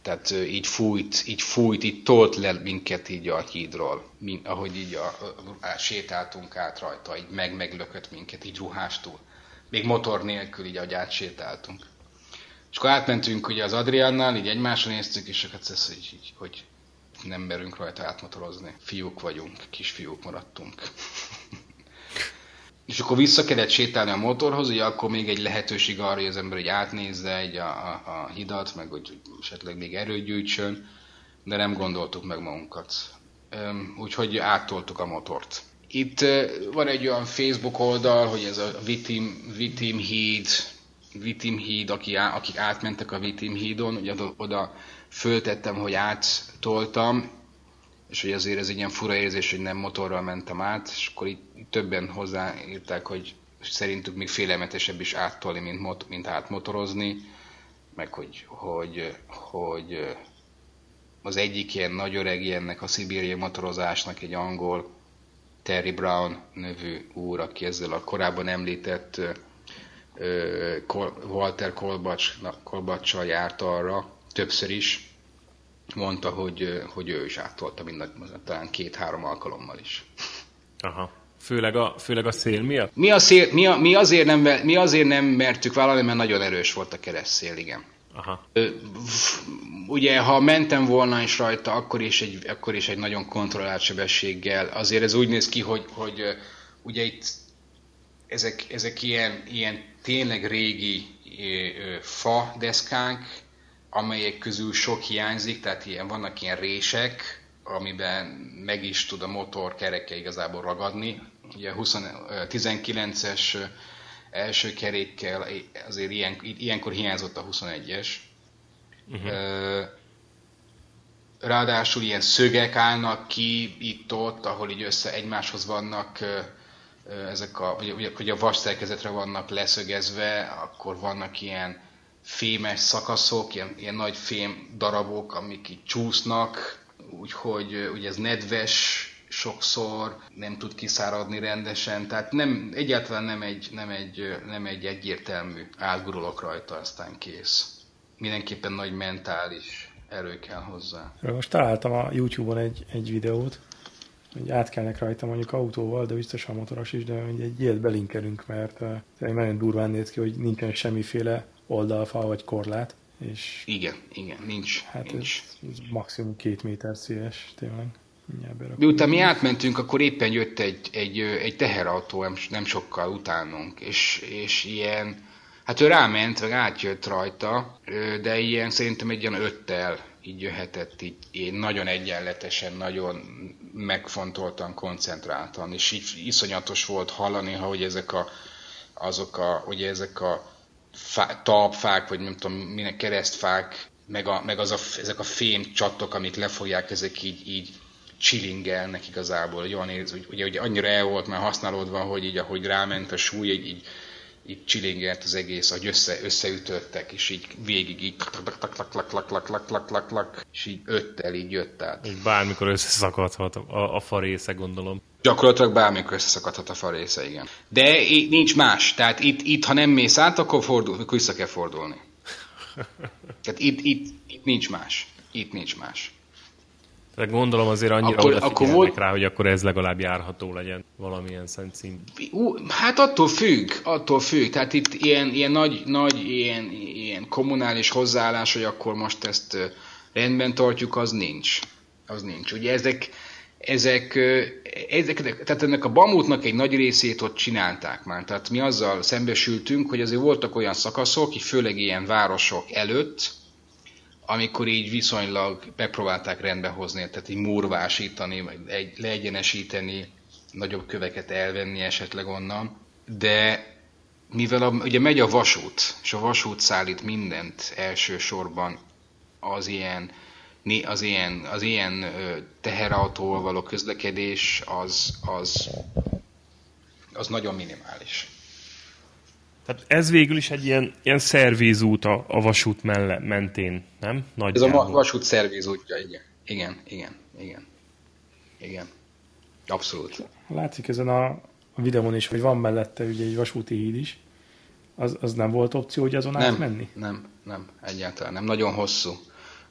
Tehát így fújt, így fújt, így tolt le minket így a hídról, mint, ahogy így a, a, a, sétáltunk át rajta, így meg meglökött minket, így ruhástul. Még motor nélkül, így ahogy átsétáltunk. És akkor átmentünk ugye az Adriánnal, így egymásra néztük, és akkor ez, hogy, így, hogy nem merünk rajta átmotorozni. Fiúk vagyunk, kisfiúk maradtunk. És akkor vissza kellett sétálni a motorhoz, ugye akkor még egy lehetőség arra, hogy az ember egy átnézze egy a, a, a hidat, meg hogy esetleg még erőt gyűjtsön, de nem gondoltuk meg magunkat. Úgyhogy áttoltuk a motort. Itt van egy olyan Facebook oldal, hogy ez a Vitim, Vitim híd, Vitim híd, aki á, akik átmentek a Vitim hídon, ugye oda, föltettem, hogy áttoltam, és hogy azért ez egy ilyen fura érzés, hogy nem motorral mentem át, és akkor itt többen hozzáírták, hogy szerintük még félelmetesebb is áttolni, mint, mot, mint átmotorozni, meg hogy, hogy, hogy az egyik ilyen nagy öreg ilyennek a szibériai motorozásnak egy angol Terry Brown nevű úr, aki ezzel a korábban említett Walter Kolbacsal járt arra, többször is, mondta, hogy, hogy ő is áttolta mind, talán két-három alkalommal is. Aha. Főleg a, főleg a szél miatt? Mi, a szél, mi, a, mi, azért nem, mi azért nem mertük vállalni, mert nagyon erős volt a keresztszél, igen. Aha. Ugye, ha mentem volna is rajta, akkor is egy, akkor is egy nagyon kontrollált sebességgel. Azért ez úgy néz ki, hogy, hogy ugye itt ezek, ezek ilyen, ilyen tényleg régi fa deszkánk, amelyek közül sok hiányzik, tehát ilyen, vannak ilyen rések, amiben meg is tud a motor kereke igazából ragadni. Ugye 20, 19-es első kerékkel azért ilyen, ilyenkor hiányzott a 21-es. Uh-huh. Mhm. Ráadásul ilyen szögek állnak ki itt-ott, ahol így össze egymáshoz vannak ezek a, vagy, hogy a vas szerkezetre vannak leszögezve, akkor vannak ilyen fémes szakaszok, ilyen, ilyen nagy fém darabok, amik így csúsznak, úgyhogy ugye ez nedves sokszor, nem tud kiszáradni rendesen, tehát nem, egyáltalán nem egy, nem egy, nem egy egyértelmű átgurulok rajta, aztán kész. Mindenképpen nagy mentális erő kell hozzá. Most találtam a YouTube-on egy, egy videót, hogy átkelnek rajta mondjuk autóval, de biztosan motoros is, de egy ilyet belinkelünk, mert nagyon durván néz ki, hogy nincsen semmiféle oldalfa vagy korlát. És igen, igen, nincs. Hát nincs. Ez, ez maximum két méter széles, tényleg. Miután mi átmentünk, akkor éppen jött egy, egy, egy teherautó nem sokkal utánunk, és, és ilyen, hát ő ráment, vagy átjött rajta, de ilyen szerintem egy ilyen öttel így jöhetett így, így nagyon egyenletesen, nagyon megfontoltan, koncentráltan, és így iszonyatos volt hallani, hogy ezek a, azok a, ugye ezek a fá, talpfák, vagy nem tudom, minek keresztfák, meg, a, meg az a, ezek a fém csattok, amit lefogják, ezek így, így csilingelnek igazából, hogy olyan érz, hogy, ugye, hogy annyira el volt már használódva, hogy így ahogy ráment a súly, így, így, így csilingelt az egész, hogy össze, összeütöttek, és így végig így és így öttel így jött át. Így bármikor összeszakadhat a, a fa része, gondolom. Gyakorlatilag bármikor összeszakadhat a fa része, igen. De itt nincs más, tehát itt, itt ha nem mész át, akkor, fordul, akkor vissza kell fordulni. Tehát itt, itt, itt nincs más. Itt nincs más. De gondolom azért annyira akkor, akkor volt... rá, hogy akkor ez legalább járható legyen valamilyen szent szín. Hát attól függ, attól függ. Tehát itt ilyen, ilyen nagy, nagy ilyen, ilyen kommunális hozzáállás, hogy akkor most ezt rendben tartjuk, az nincs. Az nincs. Ugye ezek, ezek, ezek, tehát ennek a bamutnak egy nagy részét ott csinálták már. Tehát mi azzal szembesültünk, hogy azért voltak olyan szakaszok, főleg ilyen városok előtt, amikor így viszonylag megpróbálták rendbehozni, tehát így murvásítani, vagy egy, leegyenesíteni, nagyobb köveket elvenni esetleg onnan, de mivel a, ugye megy a vasút, és a vasút szállít mindent elsősorban az ilyen, az ilyen, az ilyen teherautóval való közlekedés, az, az, az nagyon minimális. Tehát ez végül is egy ilyen, ilyen szervízút a, a vasút melle, mentén, nem? Nagyjából. Ez a vasút szervízútja, igen. Igen, igen, igen. igen. Abszolút. Látszik ezen a videón is, hogy van mellette ugye egy vasúti híd is. Az, az nem volt opció, hogy azon nem, átmenni? Nem, nem, egyáltalán nem. Nagyon hosszú.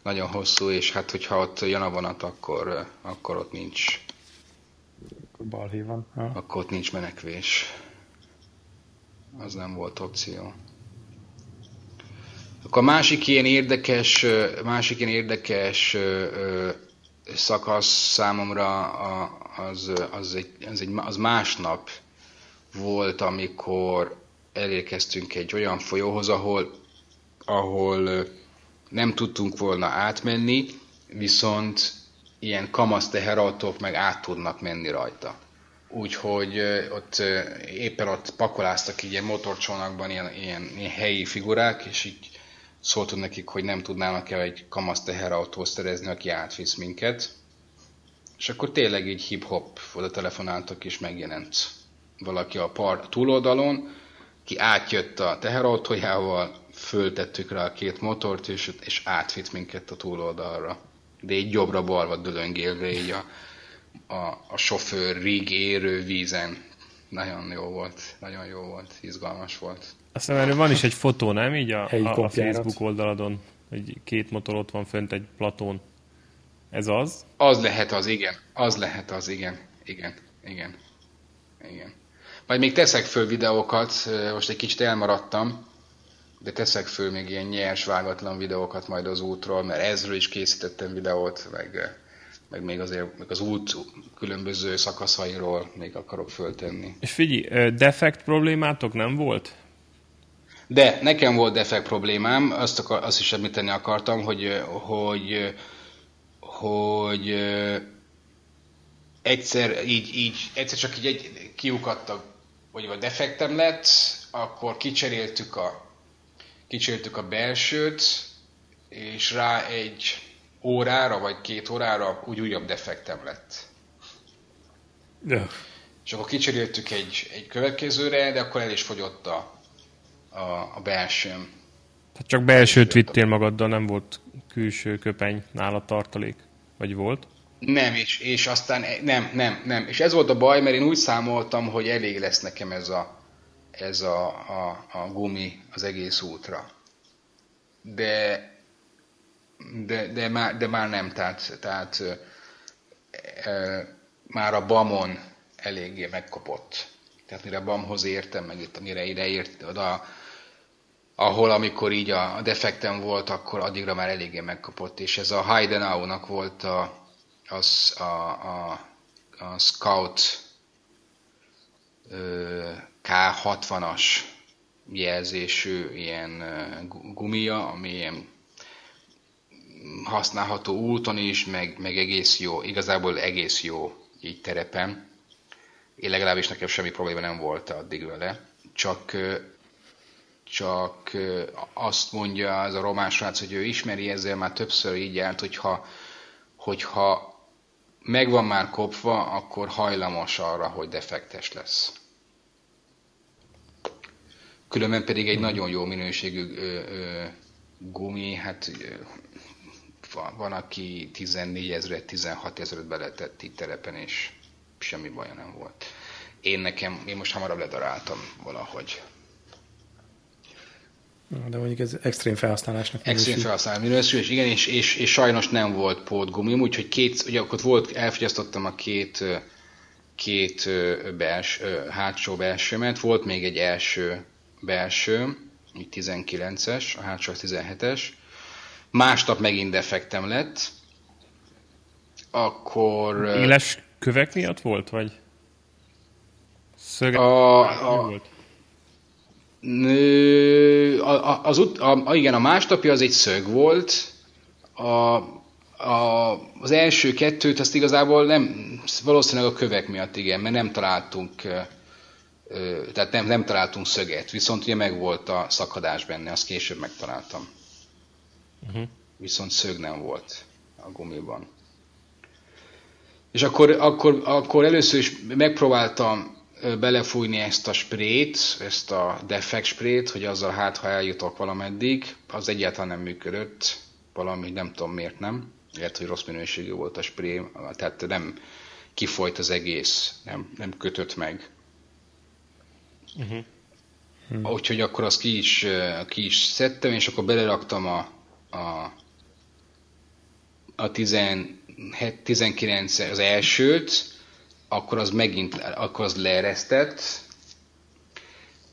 Nagyon hosszú, és hát hogyha ott jön a vonat, akkor, akkor ott nincs. Akkor balhé van. Ha. Akkor ott nincs menekvés. Az nem volt opció. Akkor a másik ilyen érdekes, másik ilyen érdekes szakasz számomra az, az, egy, az, egy, az másnap volt, amikor elérkeztünk egy olyan folyóhoz, ahol, ahol nem tudtunk volna átmenni, viszont ilyen kamasz teherautók meg át tudnak menni rajta. Úgyhogy ott éppen ott pakoláztak így ilyen motorcsónakban ilyen, ilyen, ilyen helyi figurák, és így szóltunk nekik, hogy nem tudnának el egy kamasz teherautót szerezni, aki átvisz minket. És akkor tényleg így hip-hop oda telefonáltak, és megjelent valaki a part túloldalon, ki átjött a teherautójával, föltettük rá a két motort, és, és átvitt minket a túloldalra. De így jobbra-balra dölöngélve így a, a, a sofőr rig érő vízen. Nagyon jó volt, nagyon jó volt, izgalmas volt. Aztán erről van is egy fotó, nem? Így a, a, a Facebook oldaladon, hogy két motor ott van fönt egy platón. Ez az? Az lehet az, igen. Az lehet az, igen. Igen, igen. Igen. Majd még teszek föl videókat, most egy kicsit elmaradtam, de teszek föl még ilyen nyers, vágatlan videókat majd az útról, mert ezről is készítettem videót, meg, meg még azért meg az út különböző szakaszairól még akarok föltenni. És figyelj, defekt problémátok nem volt? De nekem volt defekt problémám, azt, akar, azt is említeni akartam, hogy, hogy, hogy egyszer így, így egyszer csak így egy, kiukadtak, vagy a defektem lett, akkor kicseréltük a, kicseréltük a belsőt, és rá egy órára, vagy két órára úgy újabb defektem lett. Ja. És akkor kicseréltük egy, egy következőre, de akkor el is fogyott a, a, a belsőm. Tehát csak belsőt vittél magaddal, nem volt külső köpeny nála tartalék? Vagy volt? Nem, és, és aztán nem, nem, nem. És ez volt a baj, mert én úgy számoltam, hogy elég lesz nekem ez a, ez a, a, a gumi az egész útra. De, de, de, már, de már nem, tehát, tehát e, már a BAMon eléggé megkopott. Tehát mire BAMhoz értem, meg itt, mire ide ért, oda, ahol amikor így a defektem volt, akkor addigra már eléggé megkapott, és ez a Heidenau-nak volt a, az, a, a, a Scout K60-as jelzésű ilyen gumia, ami ilyen használható úton is, meg, meg egész jó, igazából egész jó így terepen. Én legalábbis nekem semmi probléma nem volt addig vele, csak csak azt mondja az a román srác, hogy ő ismeri ezzel már többször így járt, hogyha, hogyha megvan már kopva, akkor hajlamos arra, hogy defektes lesz. Különben pedig egy nagyon jó minőségű ö, ö, gumi, hát van, van, aki 14 ezeret, 16 ezeret beletett itt terepen, és semmi baja nem volt. Én nekem, én most hamarabb ledaráltam valahogy. De mondjuk ez extrém felhasználásnak Extrém felhasználás minősül, és igen, és, és, és, sajnos nem volt pótgumi, úgyhogy két, ugye akkor volt, elfogyasztottam a két, két bels, hátsó belsőmet, volt még egy első belső, 19-es, a hátsó 17-es, másnap megint defektem lett, akkor... Éles kövek miatt volt, vagy? Szöge... A, a, volt? Az, a, a, igen, a másnapja az egy szög volt, a, a, az első kettőt azt igazából nem, valószínűleg a kövek miatt igen, mert nem találtunk tehát nem, nem találtunk szöget, viszont ugye meg volt a szakadás benne, azt később megtaláltam. Uh-huh. Viszont szög nem volt a gumiban. És akkor, akkor, akkor először is megpróbáltam belefújni ezt a sprét, ezt a defekt sprét, hogy azzal hát, ha eljutok valameddig, az egyáltalán nem működött, valami nem tudom miért nem, lehet, hogy rossz minőségű volt a spré, tehát nem, kifolyt az egész, nem, nem kötött meg. Uh-huh. Hmm. Úgyhogy akkor azt ki is, ki is szedtem, és akkor beleraktam a, a, a 17, 19 az elsőt, akkor az megint, akkor az leeresztett,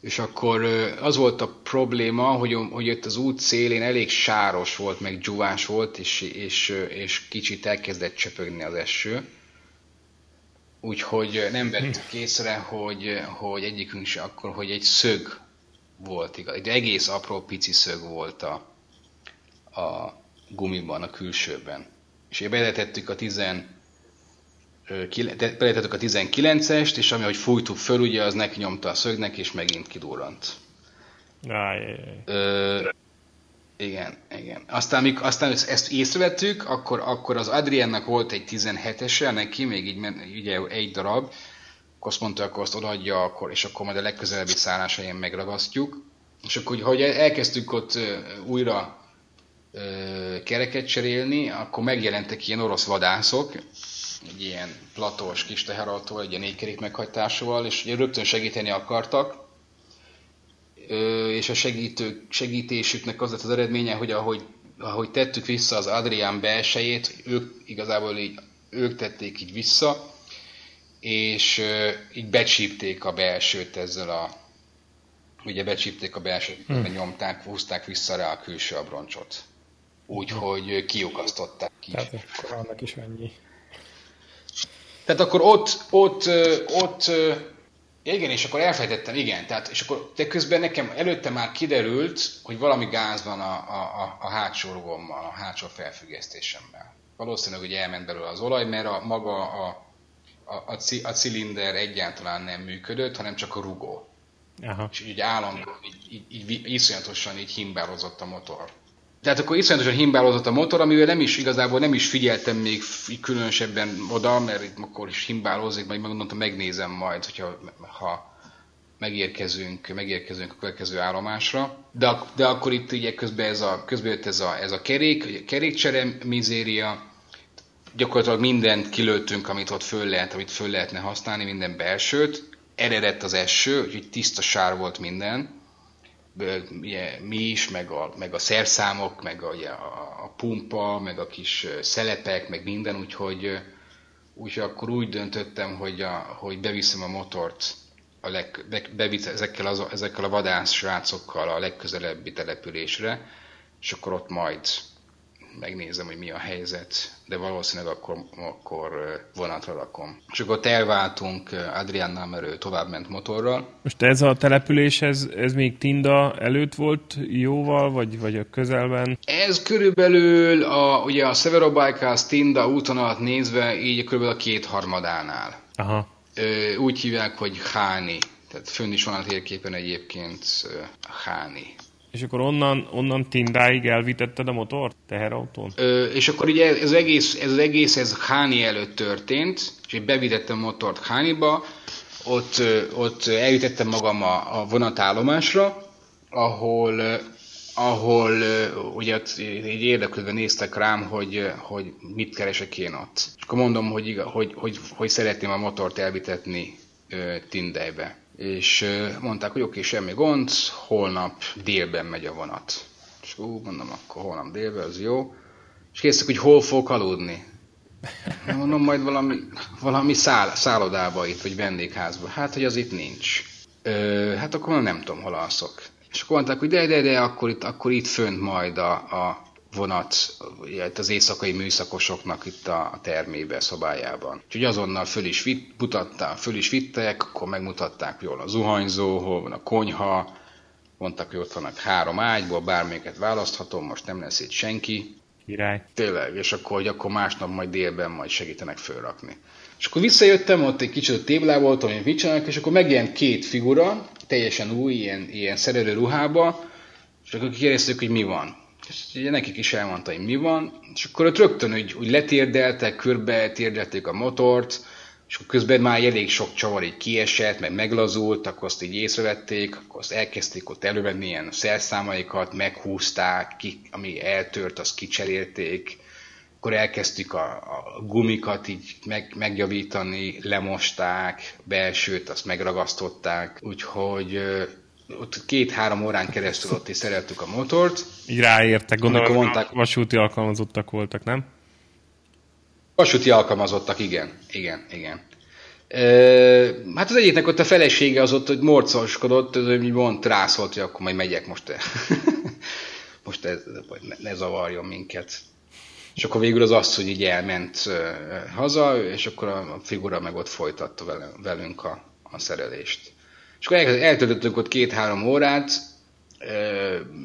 és akkor az volt a probléma, hogy, hogy itt az út szélén elég sáros volt, meg dzsuvás volt, és, és, és kicsit elkezdett csöpögni az eső. Úgyhogy nem vettük észre, hogy, hogy egyikünk se akkor, hogy egy szög volt igaz. Egy egész apró pici szög volt a, a gumiban, a külsőben. És beletettük a 10 beletettük a 19-est, és ami, hogy fújtuk föl, ugye, az neki nyomta a szögnek, és megint kidurrant. Ö, igen, igen. Aztán, amikor aztán ezt észrevettük, akkor, akkor az Adriennek volt egy 17-ese, neki még így ugye egy darab, akkor azt mondta, akkor azt odaadja, akkor, és akkor majd a legközelebbi szállásain megragasztjuk. És akkor, hogy elkezdtük ott újra kereket cserélni, akkor megjelentek ilyen orosz vadászok, egy ilyen platós kis teherautó, egy ilyen négykerék meghajtásával, és ugye rögtön segíteni akartak, és a segítő, segítésüknek az lett az eredménye, hogy ahogy, ahogy tettük vissza az Adrián belsejét, ők igazából így, ők tették így vissza, és így becsípték a belsőt ezzel a ugye becsípték a belsőt, hmm. nyomták, húzták vissza rá a külső abroncsot. Úgyhogy kiukasztották ki. Tehát akkor annak is annyi tehát akkor ott, ott, ott, igen, és akkor elfejtettem, igen, tehát, és akkor de közben nekem előtte már kiderült, hogy valami gáz van a, a, a hátsó rugommal, a hátsó felfüggesztésemmel. Valószínűleg, hogy elment belőle az olaj, mert a, maga a, a, a, a cilinder egyáltalán nem működött, hanem csak a rugó. Aha. És így állandóan, így, így, így, iszonyatosan így himbározott a motor. Tehát akkor iszonyatosan himbálózott a motor, amivel nem is igazából nem is figyeltem még különösebben oda, mert itt akkor is himbálózik, majd megmondtam, megnézem majd, hogyha ha megérkezünk, megérkezünk a következő állomásra. De, de akkor itt ugye közben, ez a, közben jött ez a, ez a kerék, kerékcsere mizéria, gyakorlatilag mindent kilőttünk, amit ott föl lehet, amit föl lehetne használni, minden belsőt. Eredett az eső, úgyhogy tiszta sár volt minden ugye, mi is, meg a, meg a szerszámok, meg a, a, a pumpa, meg a kis szelepek, meg minden, úgyhogy, úgyhogy akkor úgy döntöttem, hogy, a, hogy beviszem a motort a leg, be, bevisz ezekkel, az, ezekkel a vadász srácokkal a legközelebbi településre, és akkor ott majd megnézem, hogy mi a helyzet, de valószínűleg akkor, akkor vonatra rakom. És akkor elváltunk Adriánnál, mert ő tovább ment motorral. Most ez a település, ez, ez még Tinda előtt volt jóval, vagy, vagy a közelben? Ez körülbelül a, ugye a Severobajkász Tinda úton alatt nézve, így körülbelül a kétharmadánál. Aha. Úgy hívják, hogy Háni. Tehát fönn is van a térképen egyébként Háni. És akkor onnan, onnan Tindáig elvitetted a motort teherautón? Ö, és akkor ugye ez egész, ez az egész ez Háni előtt történt, és én bevitettem a motort Hániba, ott, ott eljutettem magam a, a vonatállomásra, ahol, ahol ugye így érdeklődve néztek rám, hogy, hogy mit keresek én ott. És akkor mondom, hogy, hogy, hogy, hogy szeretném a motort elvitetni Tindejbe és mondták, hogy oké, semmi gond, holnap délben megy a vonat. És ú, mondom, akkor holnap délben, az jó. És készek, hogy hol fogok aludni. Mondom, majd valami, valami száll, szállodába itt, vagy vendégházba. Hát, hogy az itt nincs. Ö, hát akkor nem tudom, hol alszok. És akkor mondták, hogy de, de, de, akkor itt, akkor itt fönt majd a, a vonat az éjszakai műszakosoknak itt a termébe, szobájában. Úgyhogy azonnal föl is vitt, mutatták, föl is vittek, akkor megmutatták jól a zuhanyzó, hol van a konyha, mondták, hogy ott vannak három ágyból, bármelyiket választhatom, most nem lesz itt senki. Király. Tényleg, és akkor, hogy akkor másnap majd délben majd segítenek fölrakni. És akkor visszajöttem, ott egy kicsit a téblá voltam, hogy mit csinálnak, és akkor megjelent két figura, teljesen új, ilyen, ilyen szerelő ruhába, és akkor kérdeztük, hogy mi van és ugye nekik is elmondta, hogy mi van, és akkor ott rögtön úgy, úgy letérdeltek, körbe térdelték a motort, és akkor közben már elég sok csavar így kiesett, meg meglazult, akkor azt így észrevették, akkor azt elkezdték ott elővenni ilyen szerszámaikat, meghúzták, ki, ami eltört, azt kicserélték, akkor elkezdtük a, a gumikat így meg, megjavítani, lemosták, belsőt azt megragasztották, úgyhogy ott két-három órán keresztül ott is szereltük a motort. Így ráértek, gondolom, mondták, vasúti alkalmazottak voltak, nem? Vasúti alkalmazottak, igen, igen, igen. E, hát az egyiknek ott a felesége az ott, hogy morcoskodott, hogy mond, rászolt, hogy akkor majd megyek most. most ez, ne, ne zavarjon minket. És akkor végül az asszony így elment haza, és akkor a figura meg ott folytatta velünk a, a szerelést. És akkor eltöltöttünk ott két-három órát,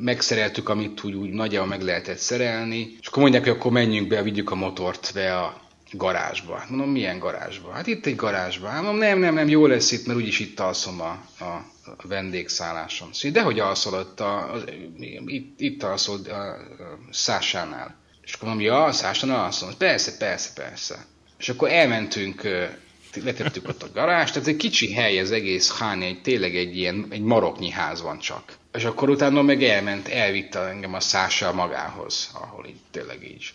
megszereltük, amit úgy, úgy nagyjából meg lehetett szerelni, és akkor mondják, hogy akkor menjünk be, vigyük a motort be a garázsba. Hát mondom, milyen garázsba? Hát itt egy garázsba. Hát mondom, nem, nem, nem, jó lesz itt, mert úgyis itt alszom a, a, vendégszálláson. Szóval, dehogy alszol ott, a, a, itt, itt alszol a, a Szásánál. És akkor mondom, ja, Szásánál alszom. Persze, persze, persze. És akkor elmentünk letettük ott a garást, tehát egy kicsi hely az egész Háni, egy, tényleg egy ilyen, egy maroknyi ház van csak. És akkor utána meg elment, elvitte engem a szással magához, ahol így tényleg így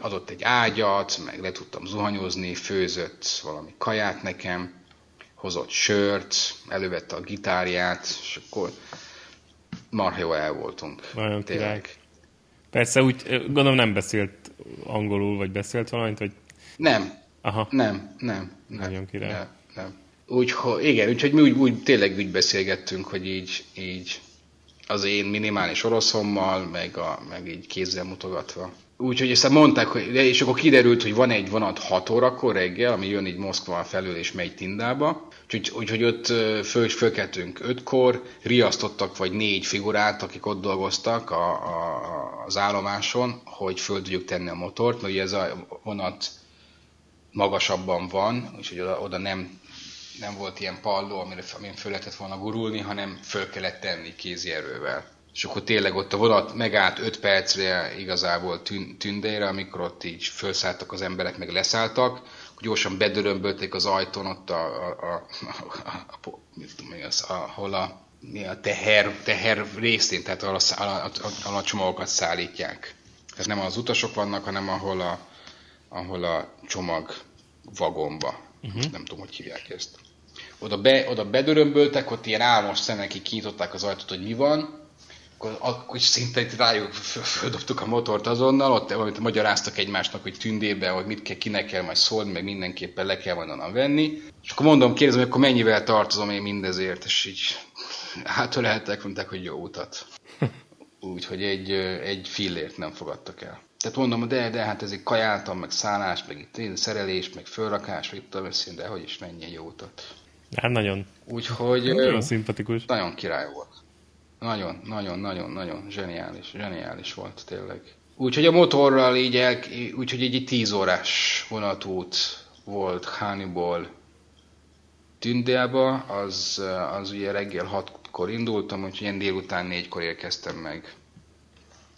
adott egy ágyat, meg le tudtam zuhanyozni, főzött valami kaját nekem, hozott sört, elővette a gitárját, és akkor marha jó el voltunk. Nagyon tényleg. Király. Persze úgy, gondolom nem beszélt angolul, vagy beszélt valamit, vagy... Nem, Aha. Nem, nem. nem Nagyon király. Nem, nem. Úgyhogy, igen, úgyhogy mi úgy, úgy, tényleg úgy beszélgettünk, hogy így, így az én minimális oroszommal, meg, a, meg így kézzel mutogatva. Úgyhogy ezt mondták, hogy, és akkor kiderült, hogy van egy vonat 6 órakor reggel, ami jön így Moszkva felől és megy Tindába. Úgyhogy, úgyhogy ott föl, fölkeltünk 5-kor, riasztottak vagy négy figurát, akik ott dolgoztak a, a, az állomáson, hogy föl tudjuk tenni a motort, mert ugye ez a vonat magasabban van, úgyhogy oda, oda nem, nem volt ilyen palló, amire, amin föl lehetett volna gurulni, hanem föl kellett tenni kézi erővel. És akkor tényleg ott a vonat megállt 5 percre igazából tündére, amikor ott így felszálltak az emberek, meg leszálltak, gyorsan bedörömbölték az ajtón ott a, a, a, a, a, az, ahol a, a teher, teher részén, tehát ahol a, a, a, a, a csomagokat szállítják. Tehát nem az utasok vannak, hanem ahol a, ahol a csomag vagomba, uh-huh. nem tudom, hogy hívják ezt. Oda, be, oda bedörömböltek, ott ilyen álmos szemekig kinyitották az ajtót, hogy mi van, akkor, akkor szinte rájuk földobtuk a motort azonnal, ott amit magyaráztak egymásnak, hogy tündébe, hogy mit kell, kinek kell majd szólni, meg mindenképpen le kell majd onnan venni. És akkor mondom, kérdezem, hogy akkor mennyivel tartozom én mindezért, és így hátöleltek, mondták, hogy jó utat. Úgyhogy egy, egy fillért nem fogadtak el. Tehát mondom, de, de hát ezek kajáltam, meg szállás, meg itt szerelés, meg fölrakás, vagy tudom összén, de hogy is menjen jó utat. Hát nagyon. Úgyhogy... Nagyon szimpatikus. Nagyon király volt. Nagyon, nagyon, nagyon, nagyon zseniális, zseniális volt tényleg. Úgyhogy a motorral így, el, úgyhogy egy 10 órás vonatút volt Hániból Tündébe, az, az ugye reggel 6-kor indultam, úgyhogy ilyen délután 4-kor érkeztem meg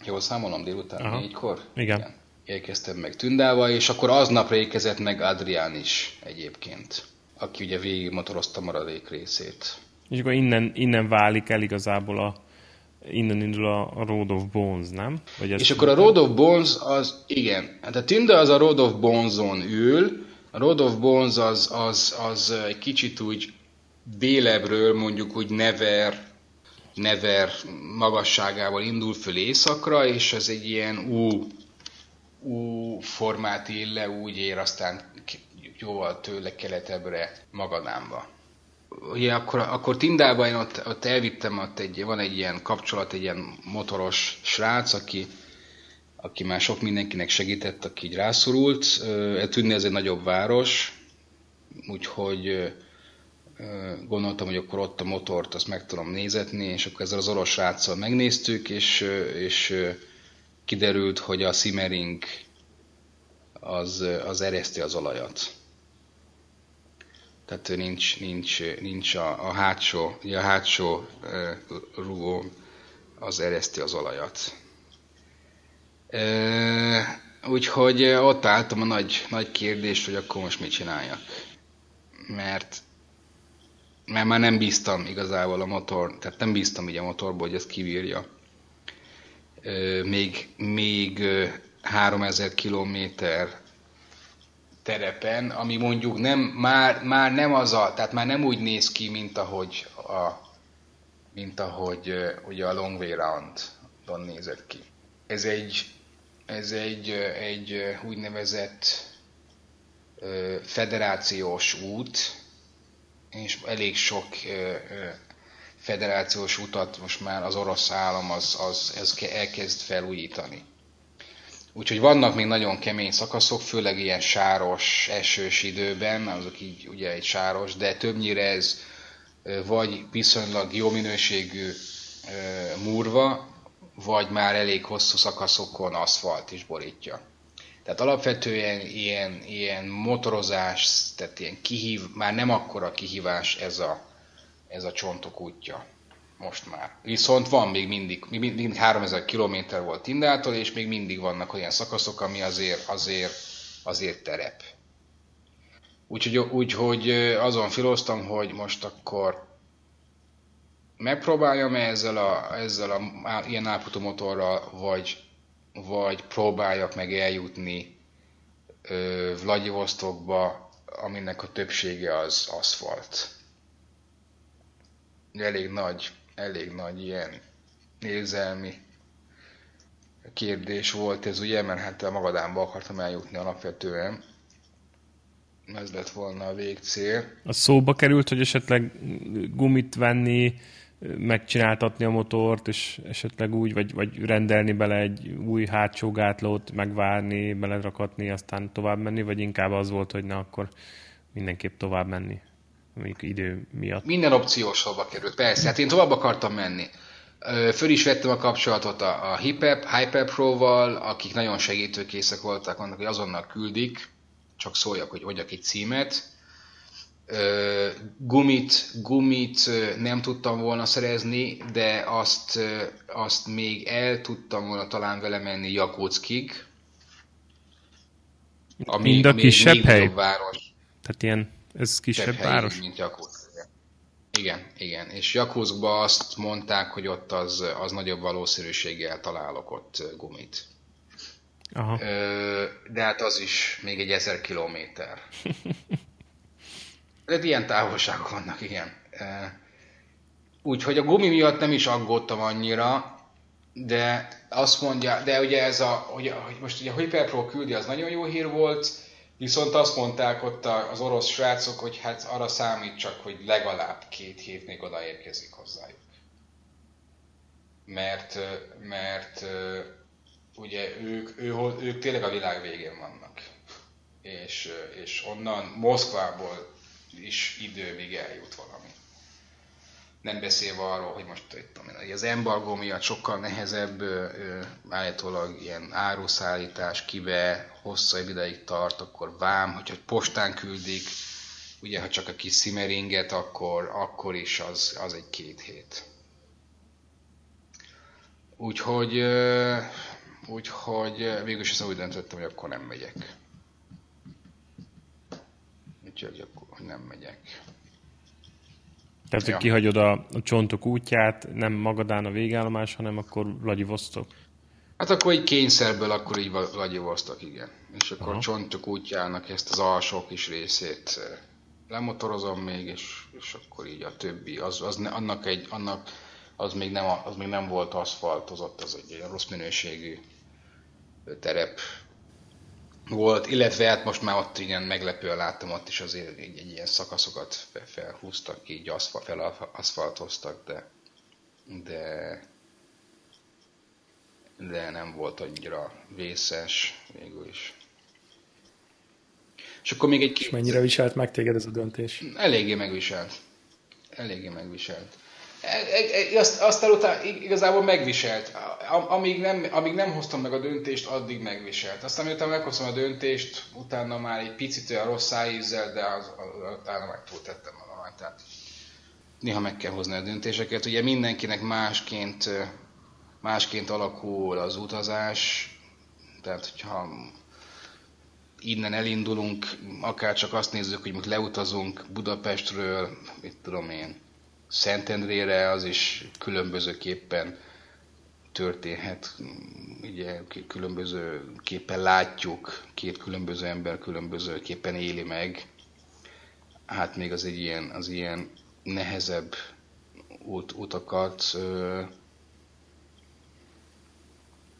Jól számolom délután Aha. négykor? Igen. Igen. Érkeztem meg Tündába, és akkor aznapra érkezett meg Adrián is egyébként, aki ugye végig motorozta maradék részét. És akkor innen, innen válik el igazából a, innen indul a, a Road of Bones, nem? Vagy és akkor a Road of Bones az, igen, hát a Tünde az a Road of Bones-on ül, a Road of Bones az, az, az egy kicsit úgy délebről mondjuk úgy Never, Never magasságával indul föl északra, és ez egy ilyen U, U formát él le, úgy ér aztán jóval tőle keletebbre Magadámba. Ugye akkor, akkor Tindában én ott, ott elvittem, ott egy, van egy ilyen kapcsolat, egy ilyen motoros srác, aki, aki már sok mindenkinek segített, aki így rászorult. Tűnni ez egy nagyobb város, úgyhogy gondoltam, hogy akkor ott a motort azt meg tudom nézetni, és akkor ezzel az orosz sráccal megnéztük, és, és kiderült, hogy a Simmering az, az ereszti az olajat. Tehát nincs, nincs, nincs a, a hátsó, a hátsó e, az ereszti az olajat. E, úgyhogy ott álltam a nagy, nagy kérdést, hogy akkor most mit csináljak. Mert mert már nem bíztam igazából a motor, tehát nem bíztam így a motorból, hogy ez kivírja. Még, még 3000 kilométer terepen, ami mondjuk nem, már, már nem az a, tehát már nem úgy néz ki, mint ahogy a, mint ahogy ugye a Long Way Round-on nézett ki. Ez egy, ez egy, egy úgynevezett federációs út, és elég sok federációs utat most már az orosz állam az, az, az elkezd felújítani. Úgyhogy vannak még nagyon kemény szakaszok, főleg ilyen sáros, esős időben, azok így ugye egy sáros, de többnyire ez vagy viszonylag jó minőségű murva, vagy már elég hosszú szakaszokon aszfalt is borítja. Tehát alapvetően ilyen, ilyen motorozás, tehát ilyen kihív, már nem akkora kihívás ez a, ez a csontok útja most már. Viszont van még mindig, még mindig 3000 km volt Tindától, és még mindig vannak olyan szakaszok, ami azért, azért, azért terep. Úgyhogy, úgyhogy azon filoztam, hogy most akkor megpróbáljam -e ezzel a, ezzel a ilyen állapotú motorral, vagy, vagy próbáljak meg eljutni Vladivostokba, aminek a többsége az aszfalt. Elég nagy elég nagy ilyen érzelmi kérdés volt ez ugye, mert hát a Magadánba akartam eljutni alapvetően. Ez lett volna a végcél. A szóba került, hogy esetleg gumit venni, megcsináltatni a motort, és esetleg úgy, vagy, vagy rendelni bele egy új hátsó gátlót, megvárni, belerakatni, aztán tovább menni, vagy inkább az volt, hogy na akkor mindenképp tovább menni mondjuk idő miatt. Minden opció sorba került, persze. Hát én tovább akartam menni. Föl is vettem a kapcsolatot a, a Hypep, Hypep Pro-val, akik nagyon segítőkészek voltak, mondnak, hogy azonnal küldik, csak szóljak, hogy adjak egy címet. Gumit, gumit nem tudtam volna szerezni, de azt, azt még el tudtam volna talán vele menni Jakóckig. Ami, Mind a kisebb hely? Város. Tehát ilyen ez kisebb helyi, város? mint Jakutsk. Igen, igen. És Jakutskban azt mondták, hogy ott az, az nagyobb valószínűséggel találok ott gumit. Aha. De hát az is még egy ezer kilométer. De ilyen távolságok vannak, igen. Úgyhogy a gumi miatt nem is aggódtam annyira, de azt mondja, de ugye ez a, hogy, hogy most ugye a Hyperpro küldi, az nagyon jó hír volt, Viszont azt mondták ott az orosz srácok, hogy hát arra számít csak, hogy legalább két hét még odaérkezik hozzájuk. Mert, mert ugye ők, ő, ők tényleg a világ végén vannak. És, és onnan Moszkvából is idő, még eljut valami. Nem beszélve arról, hogy most itt, az embargó miatt sokkal nehezebb állítólag ilyen áruszállítás kibe hosszabb ideig tart, akkor vám, hogyha postán küldik, ugye ha csak a kis szimeringet, akkor, akkor is az, az egy két hét. Úgyhogy, úgyhogy végül is úgy döntöttem, hogy akkor nem megyek. Úgyhogy akkor nem megyek. Tehát, hogy ja. kihagyod a, a csontok útját, nem Magadán a végállomás, hanem akkor Vladivostok? Hát akkor egy kényszerből akkor így Vladivostok, igen. És akkor Aha. csontok útjának ezt az alsó kis részét eh, lemotorozom még, és, és akkor így a többi, az, az ne, annak egy, annak az még, nem, az még nem volt aszfaltozott, az egy rossz minőségű terep volt, illetve hát most már ott ilyen meglepően láttam, ott is azért egy, egy ilyen szakaszokat felhúztak, így aszfalt, felaszfaltoztak, de, de, de nem volt annyira vészes végül is. És akkor még egy... És mennyire viselt meg téged ez a döntés? Eléggé megviselt. Eléggé megviselt. Azt, aztán utána igazából megviselt. Amíg nem, amíg nem hoztam meg a döntést, addig megviselt. Aztán miután meghoztam a döntést, utána már egy picit olyan rossz szájízzel, de az, utána meg túltettem magam. Tehát néha meg kell hozni a döntéseket. Ugye mindenkinek másként, másként alakul az utazás, tehát hogyha innen elindulunk, akár csak azt nézzük, hogy most leutazunk Budapestről, mit tudom én, Szentendrére, az is különbözőképpen történhet. Ugye különböző képen látjuk, két különböző ember különböző képen éli meg. Hát még az egy ilyen, az ilyen nehezebb út, utakat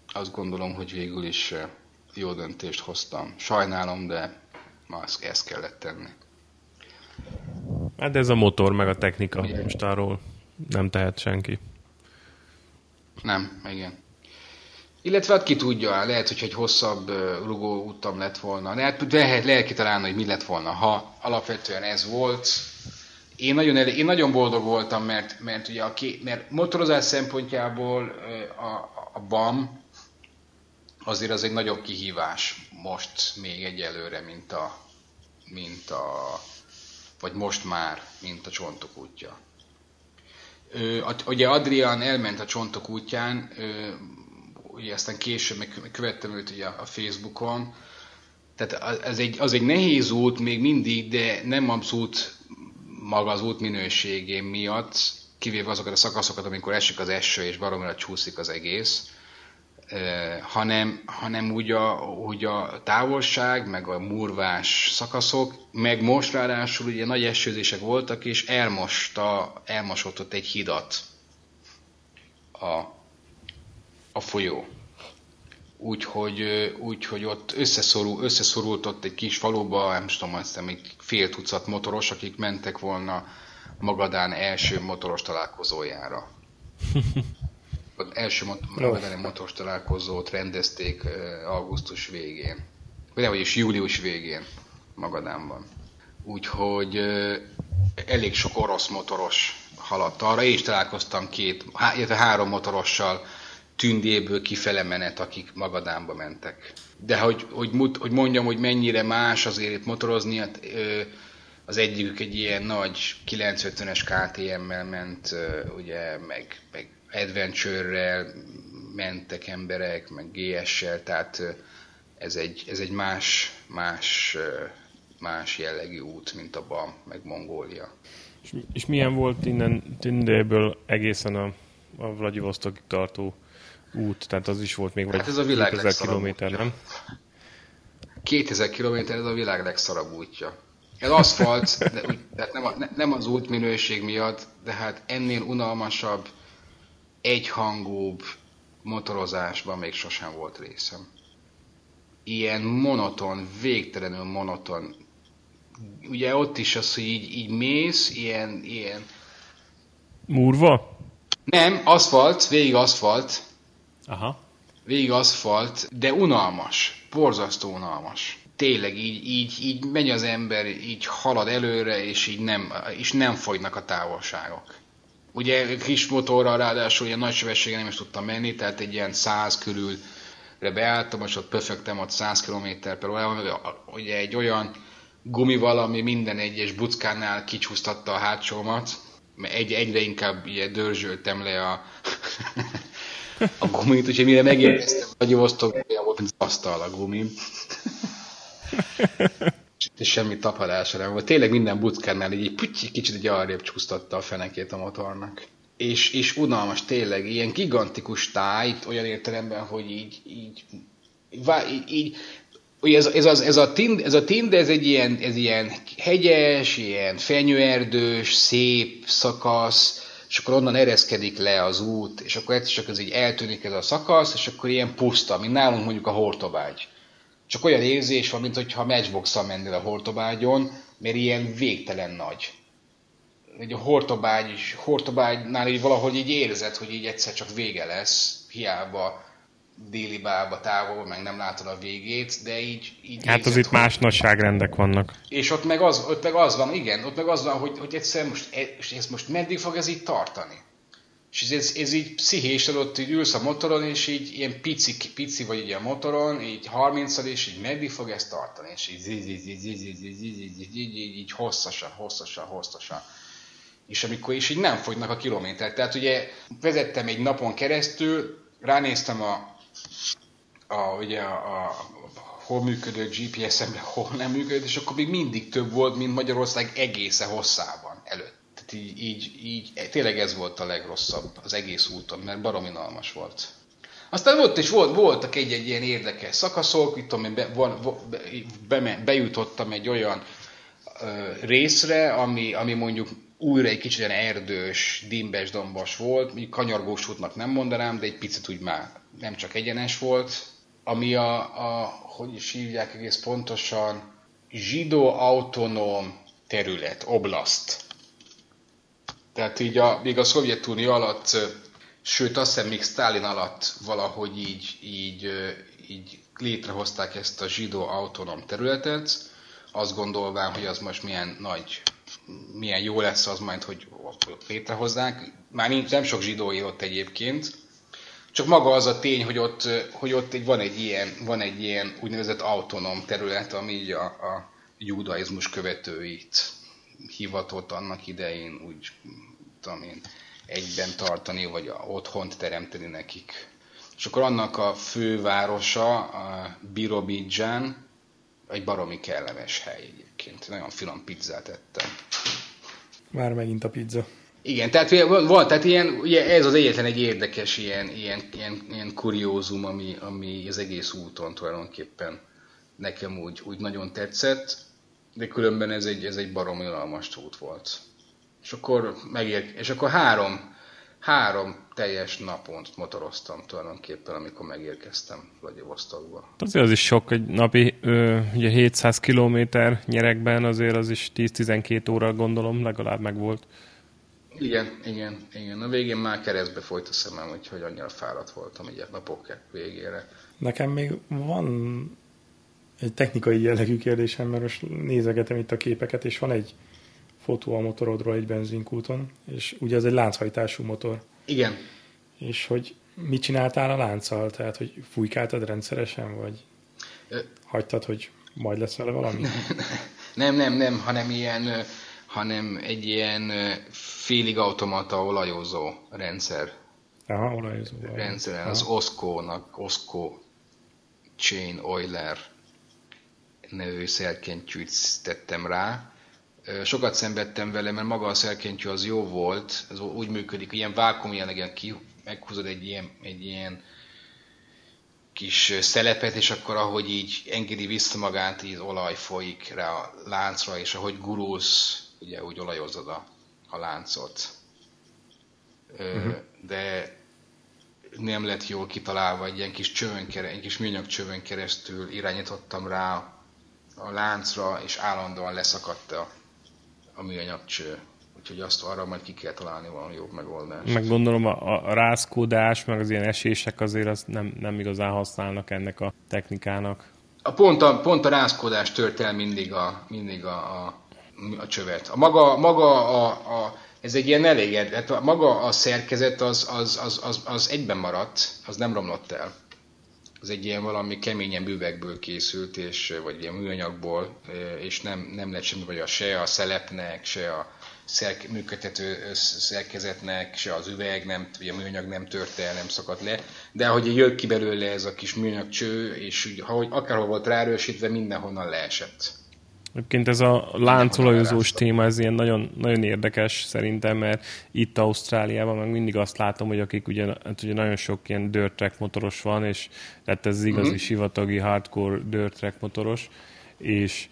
azt gondolom, hogy végül is jó döntést hoztam. Sajnálom, de ma ezt kellett tenni. Hát ez a motor, meg a technika, Ugye? most arról nem tehet senki. Nem, igen. Illetve hát ki tudja, lehet, hogy egy hosszabb rugó utam lett volna. Lehet, lehet, lehet kitalálni, hogy mi lett volna, ha alapvetően ez volt. Én nagyon, elég, én nagyon boldog voltam, mert, mert, ugye a ké, mert motorozás szempontjából a, a BAM azért az egy nagyobb kihívás most még egyelőre, mint a, mint a vagy most már, mint a csontok útja. Ugye Adrian elment a csontok útján, ugye aztán később meg követtem őt ugye a Facebookon, tehát az egy, az egy nehéz út még mindig, de nem abszolút maga az út minőségén miatt, kivéve azokat a szakaszokat, amikor esik az eső és baromira csúszik az egész hanem, hanem úgy a, úgy a távolság, meg a murvás szakaszok, meg most ráadásul ugye nagy esőzések voltak, és elmosta, elmosott ott egy hidat a, a folyó. Úgyhogy, úgyhogy ott összeszorul, összeszorult ott egy kis faluba, nem tudom, azt hiszem, egy fél tucat motoros, akik mentek volna Magadán első motoros találkozójára. az első Magdalena Motors találkozót rendezték augusztus végén. Vagy nem, vagyis július végén Magadánban. Úgyhogy elég sok orosz motoros haladt arra. Én is találkoztam két, illetve három motorossal tündéből kifele menet, akik Magadánba mentek. De hogy, hogy, hogy mondjam, hogy mennyire más azért itt motorozni, hát, az egyikük egy ilyen nagy 950-es KTM-mel ment, ugye, meg, meg adventure-rel mentek emberek, meg GS-sel, tehát ez egy, ez egy más, más, más jellegű út, mint a BAM, meg Mongólia. És, és milyen volt innen Tindéből egészen a, a Vladivostokig tartó út? Tehát az is volt még hát ez a világ 2000 kilométer, nem? 2000 kilométer, ez a világ legszarabb útja. Ez aszfalt, de úgy, tehát nem, a, nem az út minőség miatt, de hát ennél unalmasabb, egyhangúbb motorozásban még sosem volt részem. Ilyen monoton, végtelenül monoton. Ugye ott is az, hogy így, így mész, ilyen, ilyen... Murva? Nem, aszfalt, végig aszfalt. Aha. Végig aszfalt, de unalmas, borzasztó unalmas. Tényleg így, így, így megy az ember, így halad előre, és így nem, és nem fogynak a távolságok. Ugye kis motorral ráadásul ilyen nagy sebességen nem is tudtam menni, tehát egy ilyen 100 körülre beálltam, és ott pöfögtem ott 100 km per órában, ugye egy olyan gumi valami minden egyes buckánál kicsúsztatta a hátsómat, egy, egyre inkább ugye dörzsöltem le a, a gumit, úgyhogy mire megérkeztem, osztok, olyan volt, mint az asztal a gumim és semmi tapadása nem volt. Tényleg minden buckánál így pütyi, kicsit egy arrébb csúsztatta a fenekét a motornak. És, és unalmas tényleg, ilyen gigantikus táj, olyan értelemben, hogy így, így, így, így ez, ez, az, ez, a tind, ez a tind, ez egy ilyen, ez ilyen hegyes, ilyen fenyőerdős, szép szakasz, és akkor onnan ereszkedik le az út, és akkor egyszer csak ez így eltűnik ez a szakasz, és akkor ilyen puszta, mint nálunk mondjuk a Hortobágy csak olyan érzés van, mintha matchbox mennél a hortobágyon, mert ilyen végtelen nagy. Egy a hortobágy, hortobágynál így valahogy így érzed, hogy így egyszer csak vége lesz, hiába déli bába távol, meg nem látod a végét, de így... így hát érzed, az itt hogy... más nagyságrendek vannak. És ott meg, az, ott meg az van, igen, ott meg az van, hogy, hogy egyszer most, e- ez most meddig fog ez így tartani? És ez, ez így pszichés ott így ülsz a motoron, és így ilyen pici, pici vagy ugye a motoron, így 30 és így meddig fog ezt tartani, és így, így, így, így, így, így, így, így, így, így, így, így hosszasan, hosszasan, hosszasan. És amikor is így nem fogynak a kilométer. Tehát ugye vezettem egy napon keresztül, ránéztem a, a, ugye a, a hol működő GPS-emre, hol nem működött, és akkor még mindig több volt, mint Magyarország egésze hosszában előtt. Így, így, így, tényleg ez volt a legrosszabb az egész úton, mert baromi nalmas volt. Aztán ott is volt, voltak egy-egy ilyen érdekes szakaszok, itt tudom, be, be, be, bejutottam egy olyan ö, részre, ami, ami mondjuk újra egy kicsit erdős, dimbes, dombos volt, mondjuk kanyargós útnak nem mondanám, de egy picit úgy már nem csak egyenes volt, ami a, a hogy is hívják egész pontosan, zsidó autonóm terület, oblast. Tehát így a, még a Szovjetunió alatt, sőt azt hiszem még Stalin alatt valahogy így, így, így létrehozták ezt a zsidó autonóm területet, azt gondolván, hogy az most milyen nagy, milyen jó lesz az majd, hogy létrehozzák. Már nincs, nem sok zsidó él ott egyébként, csak maga az a tény, hogy ott, hogy ott egy, van, egy ilyen, van egy ilyen úgynevezett autonóm terület, ami így a, a judaizmus követőit hivatott annak idején úgy, tudom én, egyben tartani, vagy otthont teremteni nekik. És akkor annak a fővárosa, a Birobidzsán, egy baromi kellemes hely egyébként. Nagyon finom pizzát ettem. Már megint a pizza. Igen, tehát van, tehát ilyen, ugye ez az egyetlen egy érdekes ilyen, ilyen, ilyen, ilyen kuriózum, ami, ami az egész úton tulajdonképpen nekem úgy, úgy nagyon tetszett, de különben ez egy, ez egy barom unalmas út volt. És akkor, megér, és akkor három, három teljes napont motoroztam tulajdonképpen, amikor megérkeztem Vladivostokba. Azért az is sok, egy napi ö, ugye 700 kilométer nyerekben, azért az is 10-12 óra gondolom legalább meg volt. Igen, igen, igen. A végén már keresztbe folyt a szemem, úgyhogy annyira fáradt voltam így a napok végére. Nekem még van egy technikai jellegű kérdésem, mert most nézegetem itt a képeket, és van egy fotó a motorodról egy benzinkúton, és ugye ez egy lánchajtású motor. Igen. És hogy mit csináltál a lánccal? Tehát, hogy fújkáltad rendszeresen, vagy hagytad, hogy majd lesz vele valami? nem, nem, nem, hanem ilyen hanem egy ilyen félig automata olajozó rendszer. Aha, olajozó. Rendszer, az Osco-nak, Osco Chain Oiler nevű szerkentyűt tettem rá. Sokat szenvedtem vele, mert maga a szerkentyű az jó volt, ez úgy működik, ilyen vákum jelegen ki, meghúzod egy ilyen, egy ilyen kis szelepet, és akkor ahogy így engedi vissza magát, így olaj folyik rá a láncra, és ahogy gurulsz, ugye úgy olajozod a, a láncot. Uh-huh. De nem lett jól kitalálva, egy ilyen kis csövön, egy kis műanyag csövön keresztül irányítottam rá a láncra, és állandóan leszakadt a, a műanyag cső. Úgyhogy azt arra majd ki kell találni valami jobb megoldást. Meg gondolom a, a rázkódás, meg az ilyen esések azért azt nem, nem igazán használnak ennek a technikának. A pont a, pont a rázkódás tört el mindig a, mindig a, a a csövet. A maga, maga a, a, ez egy ilyen elég, hát maga a szerkezet az, az, az, az, az egyben maradt, az nem romlott el. Az egy ilyen valami keményen üvegből készült, és, vagy ilyen műanyagból, és nem, nem lett semmi, vagy a se a szelepnek, se a szerk, működtető szerkezetnek, se az üveg, nem, vagy a műanyag nem tört el, nem szakadt le, de ahogy jött ki belőle ez a kis műanyag cső, és ahogy akárhol volt ráerősítve, mindenhonnan leesett. Egyébként ez a láncolajozós téma, ez ilyen nagyon, nagyon érdekes szerintem, mert itt Ausztráliában meg mindig azt látom, hogy akik ugye, hát ugye nagyon sok ilyen dirt track motoros van, és tehát ez igazi mm-hmm. sivatagi hardcore dirt track motoros, és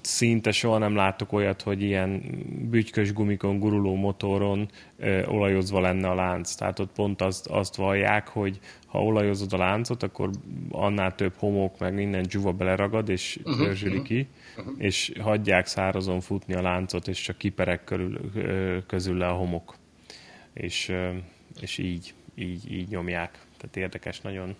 szinte soha nem látok olyat, hogy ilyen bütykös gumikon guruló motoron ö, olajozva lenne a lánc. Tehát ott pont azt, azt vallják, hogy ha olajozod a láncot, akkor annál több homok, meg minden dzsuva beleragad, és törzsöli uh-huh, ki, uh-huh. és hagyják szárazon futni a láncot, és csak kiperek körül, ö, közül le a homok. És, ö, és így, így, így nyomják. Tehát érdekes nagyon.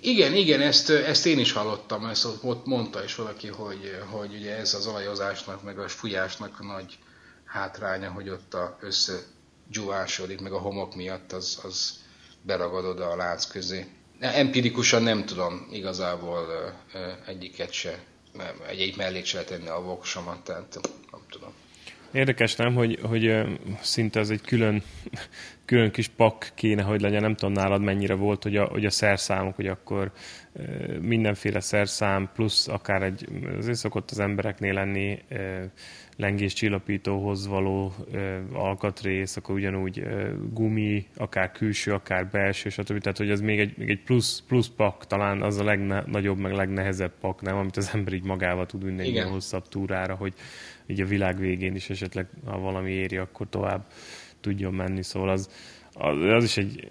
Igen, igen, ezt, ezt én is hallottam, ezt ott mondta is valaki, hogy, hogy ugye ez az olajozásnak, meg a fújásnak nagy hátránya, hogy ott a összegyúvásodik, meg a homok miatt az, az beragadod a lánc közé. Empirikusan nem tudom igazából egyiket se, egy-egy mellé se tenni a voksomat, tehát. Érdekes nem, hogy, hogy szinte ez egy külön, külön kis pak kéne, hogy legyen. Nem tudom nálad mennyire volt, hogy a, hogy a szerszámok, hogy akkor mindenféle szerszám, plusz akár egy, azért szokott az embereknél lenni lengés csillapítóhoz való alkatrész, akkor ugyanúgy gumi, akár külső, akár belső, stb. Tehát, hogy ez még egy, még egy plusz, plusz pak, talán az a legnagyobb, meg legnehezebb pak, nem, amit az ember így magával tud vinni egy hosszabb túrára, hogy így a világ végén is esetleg, ha valami éri, akkor tovább tudjon menni. Szóval az, az, az is egy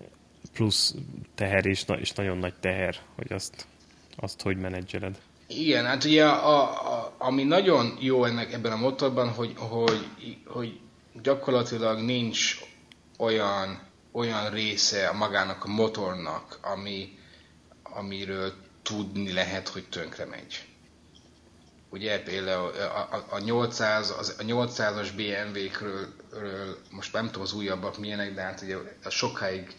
plusz teher, és, és nagyon nagy teher, hogy azt, azt hogy menedzseled. Igen, hát ugye a, a, ami nagyon jó ennek ebben a motorban, hogy, hogy, hogy gyakorlatilag nincs olyan, olyan része magának a motornak, ami, amiről tudni lehet, hogy tönkre megy. Ugye például a, a, a 800, az, a 800-as BMW-kről most nem tudom az újabbak milyenek, de hát ugye a sokáig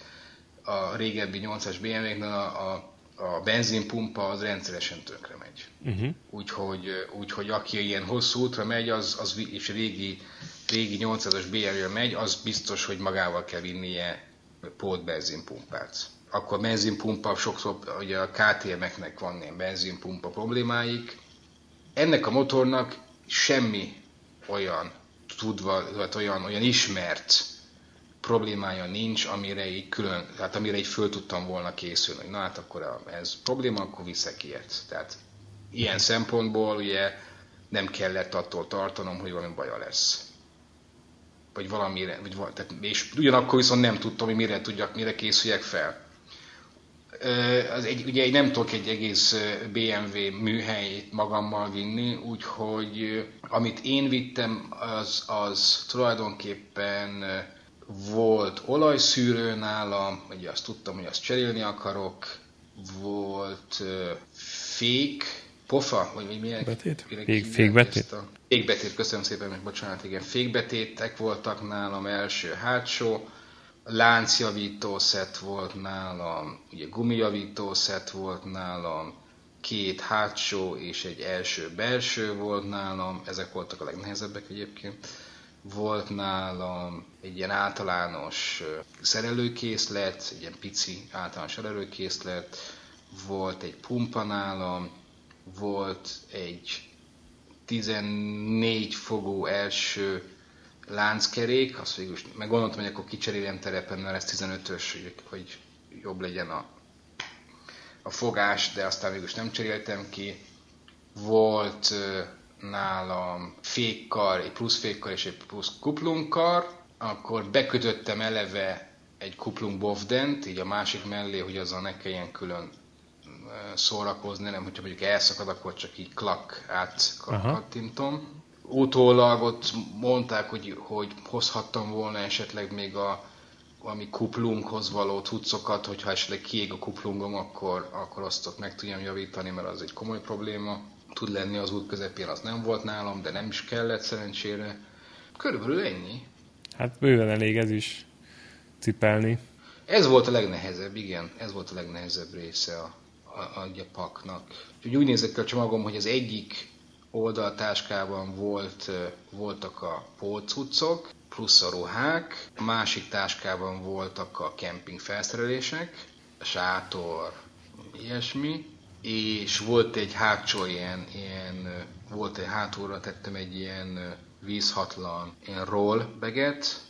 a régebbi 8-as BMW-knél a, a a benzinpumpa az rendszeresen tönkre megy. Uh-huh. Úgyhogy, úgyhogy aki ilyen hosszú útra megy, az, az és régi, régi 800-as BMW megy, az biztos, hogy magával kell vinnie pót benzinpumpát. Akkor benzinpumpa, sokszor ugye a KTM-eknek van ilyen benzinpumpa problémáik. Ennek a motornak semmi olyan tudva, vagy olyan, olyan ismert problémája nincs, amire így külön, tehát amire így föl tudtam volna készülni, hogy na hát akkor ez probléma, akkor viszek ilyet. Tehát ilyen szempontból ugye nem kellett attól tartanom, hogy valami baja lesz. Vagy valamire, vagy, tehát, és ugyanakkor viszont nem tudtam, hogy mire tudjak, mire készüljek fel. Az egy, ugye nem tudok egy egész BMW műhelyt magammal vinni, úgyhogy amit én vittem, az, az tulajdonképpen volt olajszűrő nálam, ugye azt tudtam, hogy azt cserélni akarok, volt fék, pofa, vagy milyen? Betét? Fék, fékbetét? Fékbetét, köszönöm szépen, meg bocsánat, igen, fékbetétek voltak nálam első, hátsó, láncjavító szett volt nálam, ugye gumijavító szett volt nálam, két hátsó és egy első belső volt nálam, ezek voltak a legnehezebbek egyébként. Volt nálam egy ilyen általános szerelőkészlet, egy ilyen pici általános szerelőkészlet, volt egy pumpa nálam, volt egy 14 fogó első lánckerék, azt végül meg gondoltam, hogy akkor kicseréljem terepen, mert ez 15-ös, hogy, hogy jobb legyen a, a fogás, de aztán végül nem cseréltem ki. Volt nálam fékkar, egy plusz fékkar és egy plusz kuplungkar, akkor bekötöttem eleve egy kuplung bovdent, így a másik mellé, hogy azzal ne kelljen külön szórakozni, nem, hogyha mondjuk elszakad, akkor csak így klak átkattintom. Utólag ott mondták, hogy, hogy hozhattam volna esetleg még a valami kuplunghoz való cuccokat, hogyha esetleg kiég a kuplungom, akkor, akkor azt ott meg tudjam javítani, mert az egy komoly probléma tud lenni az út közepén, az nem volt nálam, de nem is kellett szerencsére. Körülbelül ennyi. Hát bőven elég ez is cipelni. Ez volt a legnehezebb, igen, ez volt a legnehezebb része a, a, a, a paknak. Úgy, úgy nézett ki a csomagom, hogy az egyik oldaltáskában volt, voltak a polcucok, plusz a ruhák, a másik táskában voltak a kemping felszerelések, sátor, ilyesmi, és volt egy hátsó ilyen, ilyen volt egy hátulra tettem egy ilyen vízhatlan ilyen roll beget.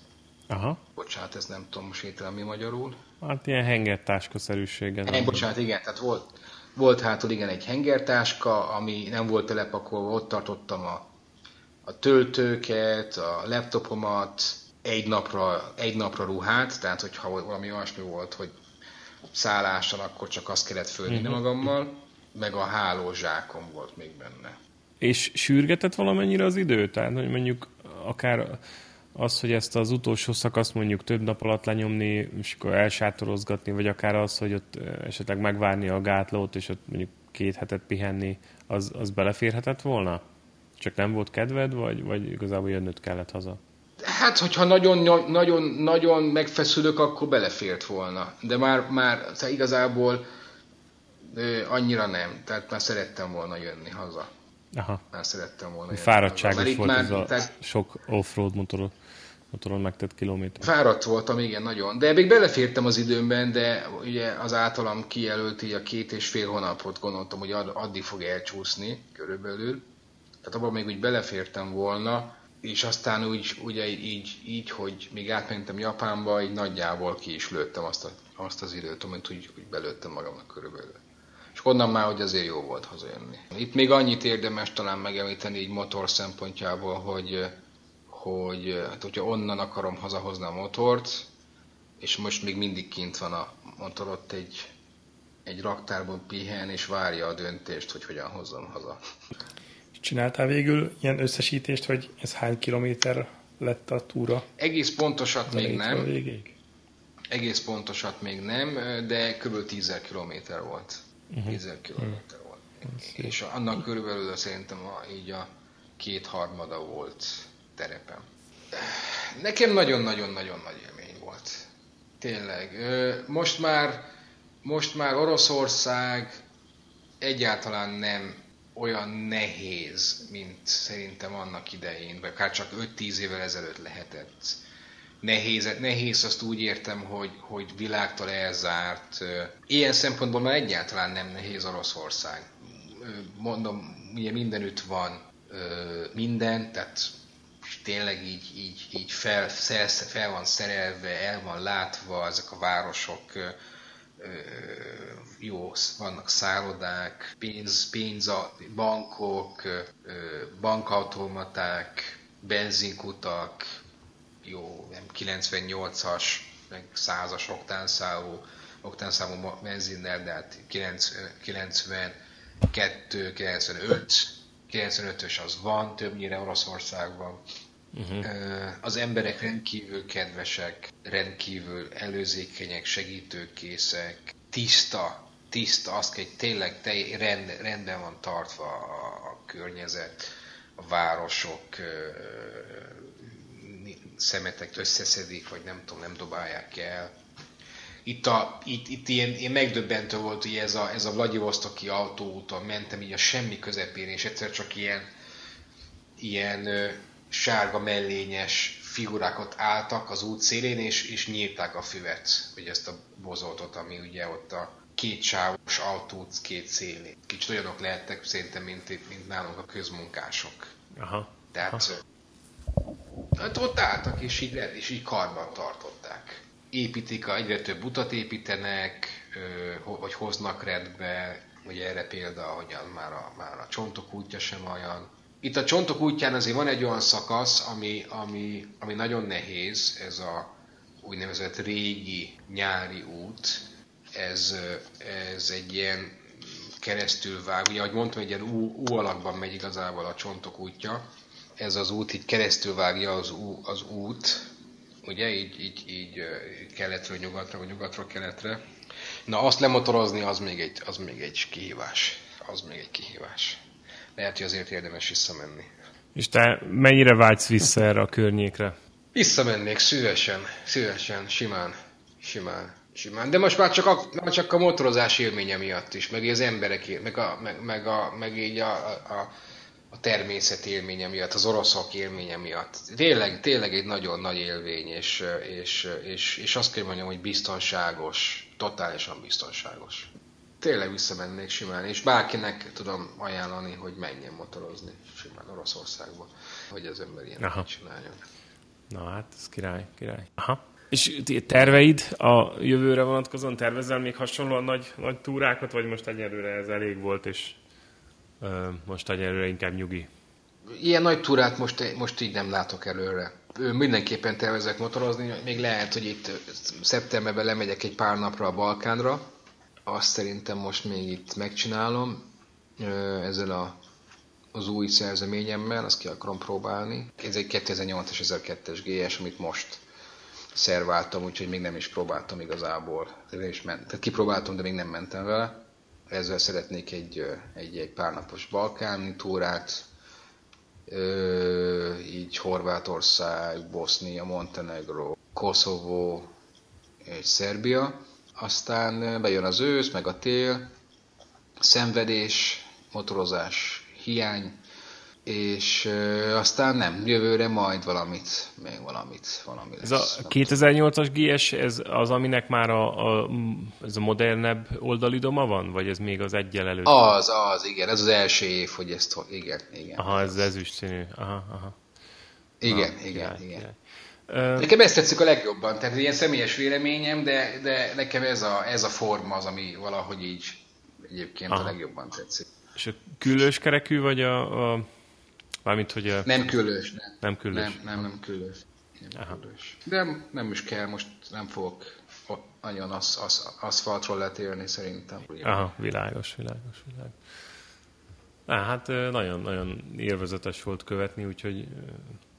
Aha. Bocsánat, ez nem tudom most mi magyarul. Hát ilyen hengertáska-szerűség. Ez bocsánat, igen, tehát volt, volt hátul igen egy hengertáska, ami nem volt telepakolva, ott tartottam a, a töltőket, a laptopomat, egy napra, egy napra ruhát, tehát hogyha valami olyasmi volt, hogy szálláson, akkor csak azt kellett fölvinni uh-huh. magammal meg a hálózsákom volt még benne. És sürgetett valamennyire az idő? Tehát, hogy mondjuk akár az, hogy ezt az utolsó szakaszt mondjuk több nap alatt lenyomni, és akkor elsátorozgatni, vagy akár az, hogy ott esetleg megvárni a gátlót, és ott mondjuk két hetet pihenni, az, az beleférhetett volna? Csak nem volt kedved, vagy, vagy igazából jönnöd kellett haza? Hát, hogyha nagyon, nagyon, nagyon megfeszülök, akkor belefért volna. De már, már szóval igazából annyira nem, tehát már szerettem volna jönni haza. Aha. Már szerettem volna. Fáradtságos volt már, ez a tehát... sok offroad motorod motoron megtett kilométer. Fáradt voltam, igen, nagyon. De még belefértem az időmben, de ugye az általam kijelölt így a két és fél hónapot gondoltam, hogy addig fog elcsúszni körülbelül. Tehát abban még úgy belefértem volna, és aztán úgy, ugye így, így, hogy még átmentem Japánba, így nagyjából ki is lőttem azt, a, azt az időt, amit úgy, úgy belőttem magamnak körülbelül. És onnan már, hogy azért jó volt hazajönni. Itt még annyit érdemes talán megemlíteni így motor szempontjából, hogy hogy hát, hogyha onnan akarom hazahozni a motort, és most még mindig kint van a motor ott egy, egy raktárban pihen, és várja a döntést, hogy hogyan hozzam haza. Csináltál végül ilyen összesítést, hogy ez hány kilométer lett a túra? Egész pontosat még nem. Végig? Egész pontosat még nem, de kb. 10 kilométer volt. Uh-huh. 10 kilométer uh-huh. volt. És annak körülbelül szerintem a, így a kétharmada volt terepen. Nekem nagyon-nagyon-nagyon nagy élmény volt. Tényleg. Most már, most már Oroszország egyáltalán nem olyan nehéz, mint szerintem annak idején, vagy akár csak 5-10 évvel ezelőtt lehetett. Nehéz, nehéz azt úgy értem, hogy, hogy világtól elzárt. Ilyen szempontból már egyáltalán nem nehéz Oroszország. Mondom, ugye mindenütt van minden, tehát tényleg így, így, így fel, fel, fel van szerelve, el van látva, ezek a városok jó, vannak szállodák, pénz, pénz bankok, bankautomaták, benzinkutak, jó, nem 98-as, meg 100-as oktánszámú, oktánszámú benzinnel, de hát 92, 95, 95-ös az van, többnyire Oroszországban. Uh-huh. Az emberek rendkívül kedvesek, rendkívül előzékenyek, segítőkészek, tiszta, tiszta, azt kell, hogy tényleg te, rend, rendben van tartva a, a környezet, a városok, szemetek összeszedik, vagy nem tudom, nem dobálják el. Itt, a, itt, itt ilyen, ilyen megdöbbentő volt, hogy ez a, ez a Vladivostoki autóúton mentem így a semmi közepén, és egyszer csak ilyen, ilyen sárga mellényes figurákat álltak az út szélén, és, és nyírták a füvet, vagy ezt a bozoltot, ami ugye ott a két sávos autót két szélén. Kicsit olyanok lehettek szerintem, mint, mint nálunk a közmunkások. Aha. Tehát Aha. Hát ott álltak, és így, és így karban tartották. Építik, egyre több utat építenek, vagy hoznak rendbe, ugye erre példa, hogy már a, már a csontok útja sem olyan, itt a csontok útján azért van egy olyan szakasz, ami, ami, ami nagyon nehéz, ez a úgynevezett régi nyári út. Ez, ez egy ilyen keresztül vág, ugye ahogy mondtam, egy ilyen U, U alakban megy igazából a csontok útja. Ez az út így keresztül vágja az, U, az út, ugye, így, így, így keletről nyugatra, vagy nyugatról keletre. Na, azt lemotorozni, az még egy, az még egy kihívás. Az még egy kihívás lehet, hogy azért érdemes visszamenni. És te mennyire vágysz vissza erre a környékre? Visszamennék szívesen, szívesen, simán, simán, simán. De most már csak a, már csak a motorozás élménye miatt is, meg az emberek, meg, a, meg, meg, a, meg így a, a, a természet élménye miatt, az oroszok élménye miatt. Tényleg, tényleg egy nagyon nagy élmény, és, és, és, és azt kell mondjam, hogy biztonságos, totálisan biztonságos tényleg visszamennék simán, és bárkinek tudom ajánlani, hogy menjen motorozni simán Oroszországba, hogy az ember ilyen Aha. csináljon. Na hát, ez király, király. Aha. És terveid a jövőre vonatkozóan tervezel még hasonlóan nagy, nagy túrákat, vagy most egyelőre ez elég volt, és ö, most egyelőre inkább nyugi? Ilyen nagy túrát most, most így nem látok előre. Mindenképpen tervezek motorozni, még lehet, hogy itt szeptemberben lemegyek egy pár napra a Balkánra, azt szerintem most még itt megcsinálom ezzel a, az új szerzeményemmel, azt ki akarom próbálni. Ez egy 2008-as 1002-es GS, amit most szerváltam, úgyhogy még nem is próbáltam igazából. Nem is ment, tehát kipróbáltam, de még nem mentem vele. Ezzel szeretnék egy, egy, egy párnapos balkáni túrát, így Horvátország, Bosznia, Montenegro, Koszovó és Szerbia aztán bejön az ősz, meg a tél, szenvedés, motorozás hiány, és aztán nem, jövőre majd valamit, még valamit, valami lesz. Ez a 2008-as GS, ez az, aminek már a, a, ez a modernebb oldalidoma van, vagy ez még az egyel előtt? Az, az, igen, ez az első év, hogy ezt, igen, igen. Aha, ez ezüst színű, aha, aha. Igen, Na, igen, király, igen. Király. Nekem ezt tetszik a legjobban, tehát ilyen személyes véleményem, de, de nekem ez a, ez a forma az, ami valahogy így egyébként Aha. a legjobban tetszik. És a küllős kerekű, vagy a, a Mármint, hogy a... Nem küllős, nem. Nem küllős. Nem, nem, nem küllős. Nem Aha. De nem is kell, most nem fogok nagyon az, az, aszfaltról letélni szerintem. Aha, világos, világos, világos. Á, hát nagyon-nagyon élvezetes volt követni, úgyhogy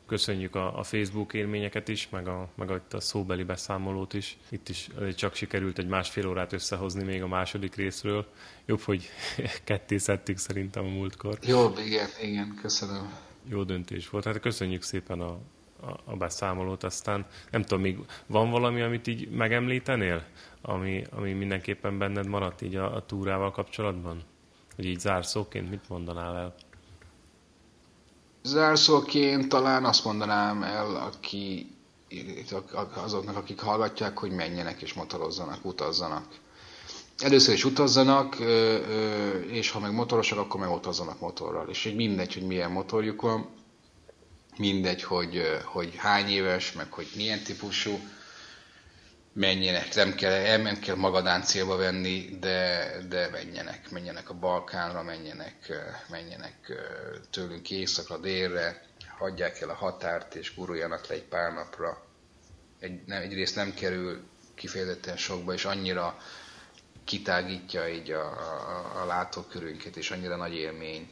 köszönjük a, a Facebook élményeket is, meg a, meg a, a szóbeli beszámolót is. Itt is csak sikerült egy másfél órát összehozni még a második részről. Jobb, hogy ketté szedtük szerintem a múltkor. Jobb, igen, igen, köszönöm. Jó döntés volt. Hát köszönjük szépen a, a, a beszámolót. Aztán nem tudom, még van valami, amit így megemlítenél, ami, ami mindenképpen benned maradt így a, a túrával kapcsolatban? Hogy így zárszóként mit mondanál el? Zárszóként talán azt mondanám el, aki, azoknak, akik hallgatják, hogy menjenek és motorozzanak, utazzanak. Először is utazzanak, és ha meg motorosak, akkor meg utazzanak motorral. És így mindegy, hogy milyen motorjuk van, mindegy, hogy, hogy hány éves, meg hogy milyen típusú, menjenek, nem kell, nem kell magadán célba venni, de, de menjenek, menjenek a Balkánra, menjenek, menjenek tőlünk északra, délre, hagyják el a határt, és guruljanak le egy pár napra. Egy, nem, egyrészt nem kerül kifejezetten sokba, és annyira kitágítja így a, a, a látókörünket, és annyira nagy élmény,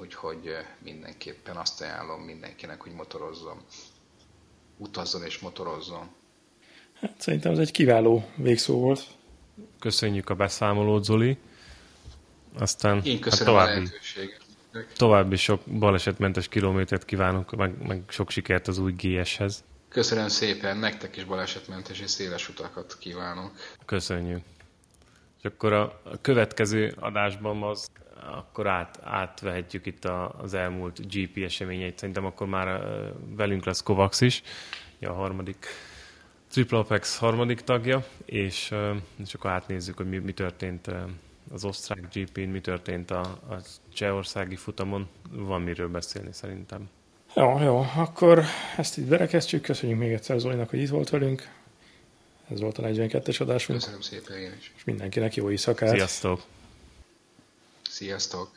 úgyhogy mindenképpen azt ajánlom mindenkinek, hogy motorozzon, utazzon és motorozzon. Hát szerintem ez egy kiváló végszó volt. Köszönjük a beszámolót, Zoli. Aztán Én hát köszönöm hát további, a További sok balesetmentes kilométert kívánunk, meg, meg sok sikert az új GS-hez. Köszönöm szépen, nektek is balesetmentes és széles utakat kívánok. Köszönjük. És akkor a következő adásban az akkor át, átvehetjük itt a, az elmúlt GP eseményeit. Szerintem akkor már velünk lesz Kovacs is, a harmadik Triple Apex harmadik tagja, és, és akkor átnézzük, hogy mi, mi történt az osztrák GP-n, mi történt a, a csehországi futamon. Van miről beszélni szerintem. Jó, jó, akkor ezt itt berekeztjük. Köszönjük még egyszer Zolinak, hogy itt volt velünk. Ez volt a 42-es adásunk. Köszönöm szépen én is. És mindenkinek jó éjszakát. Sziasztok! Sziasztok!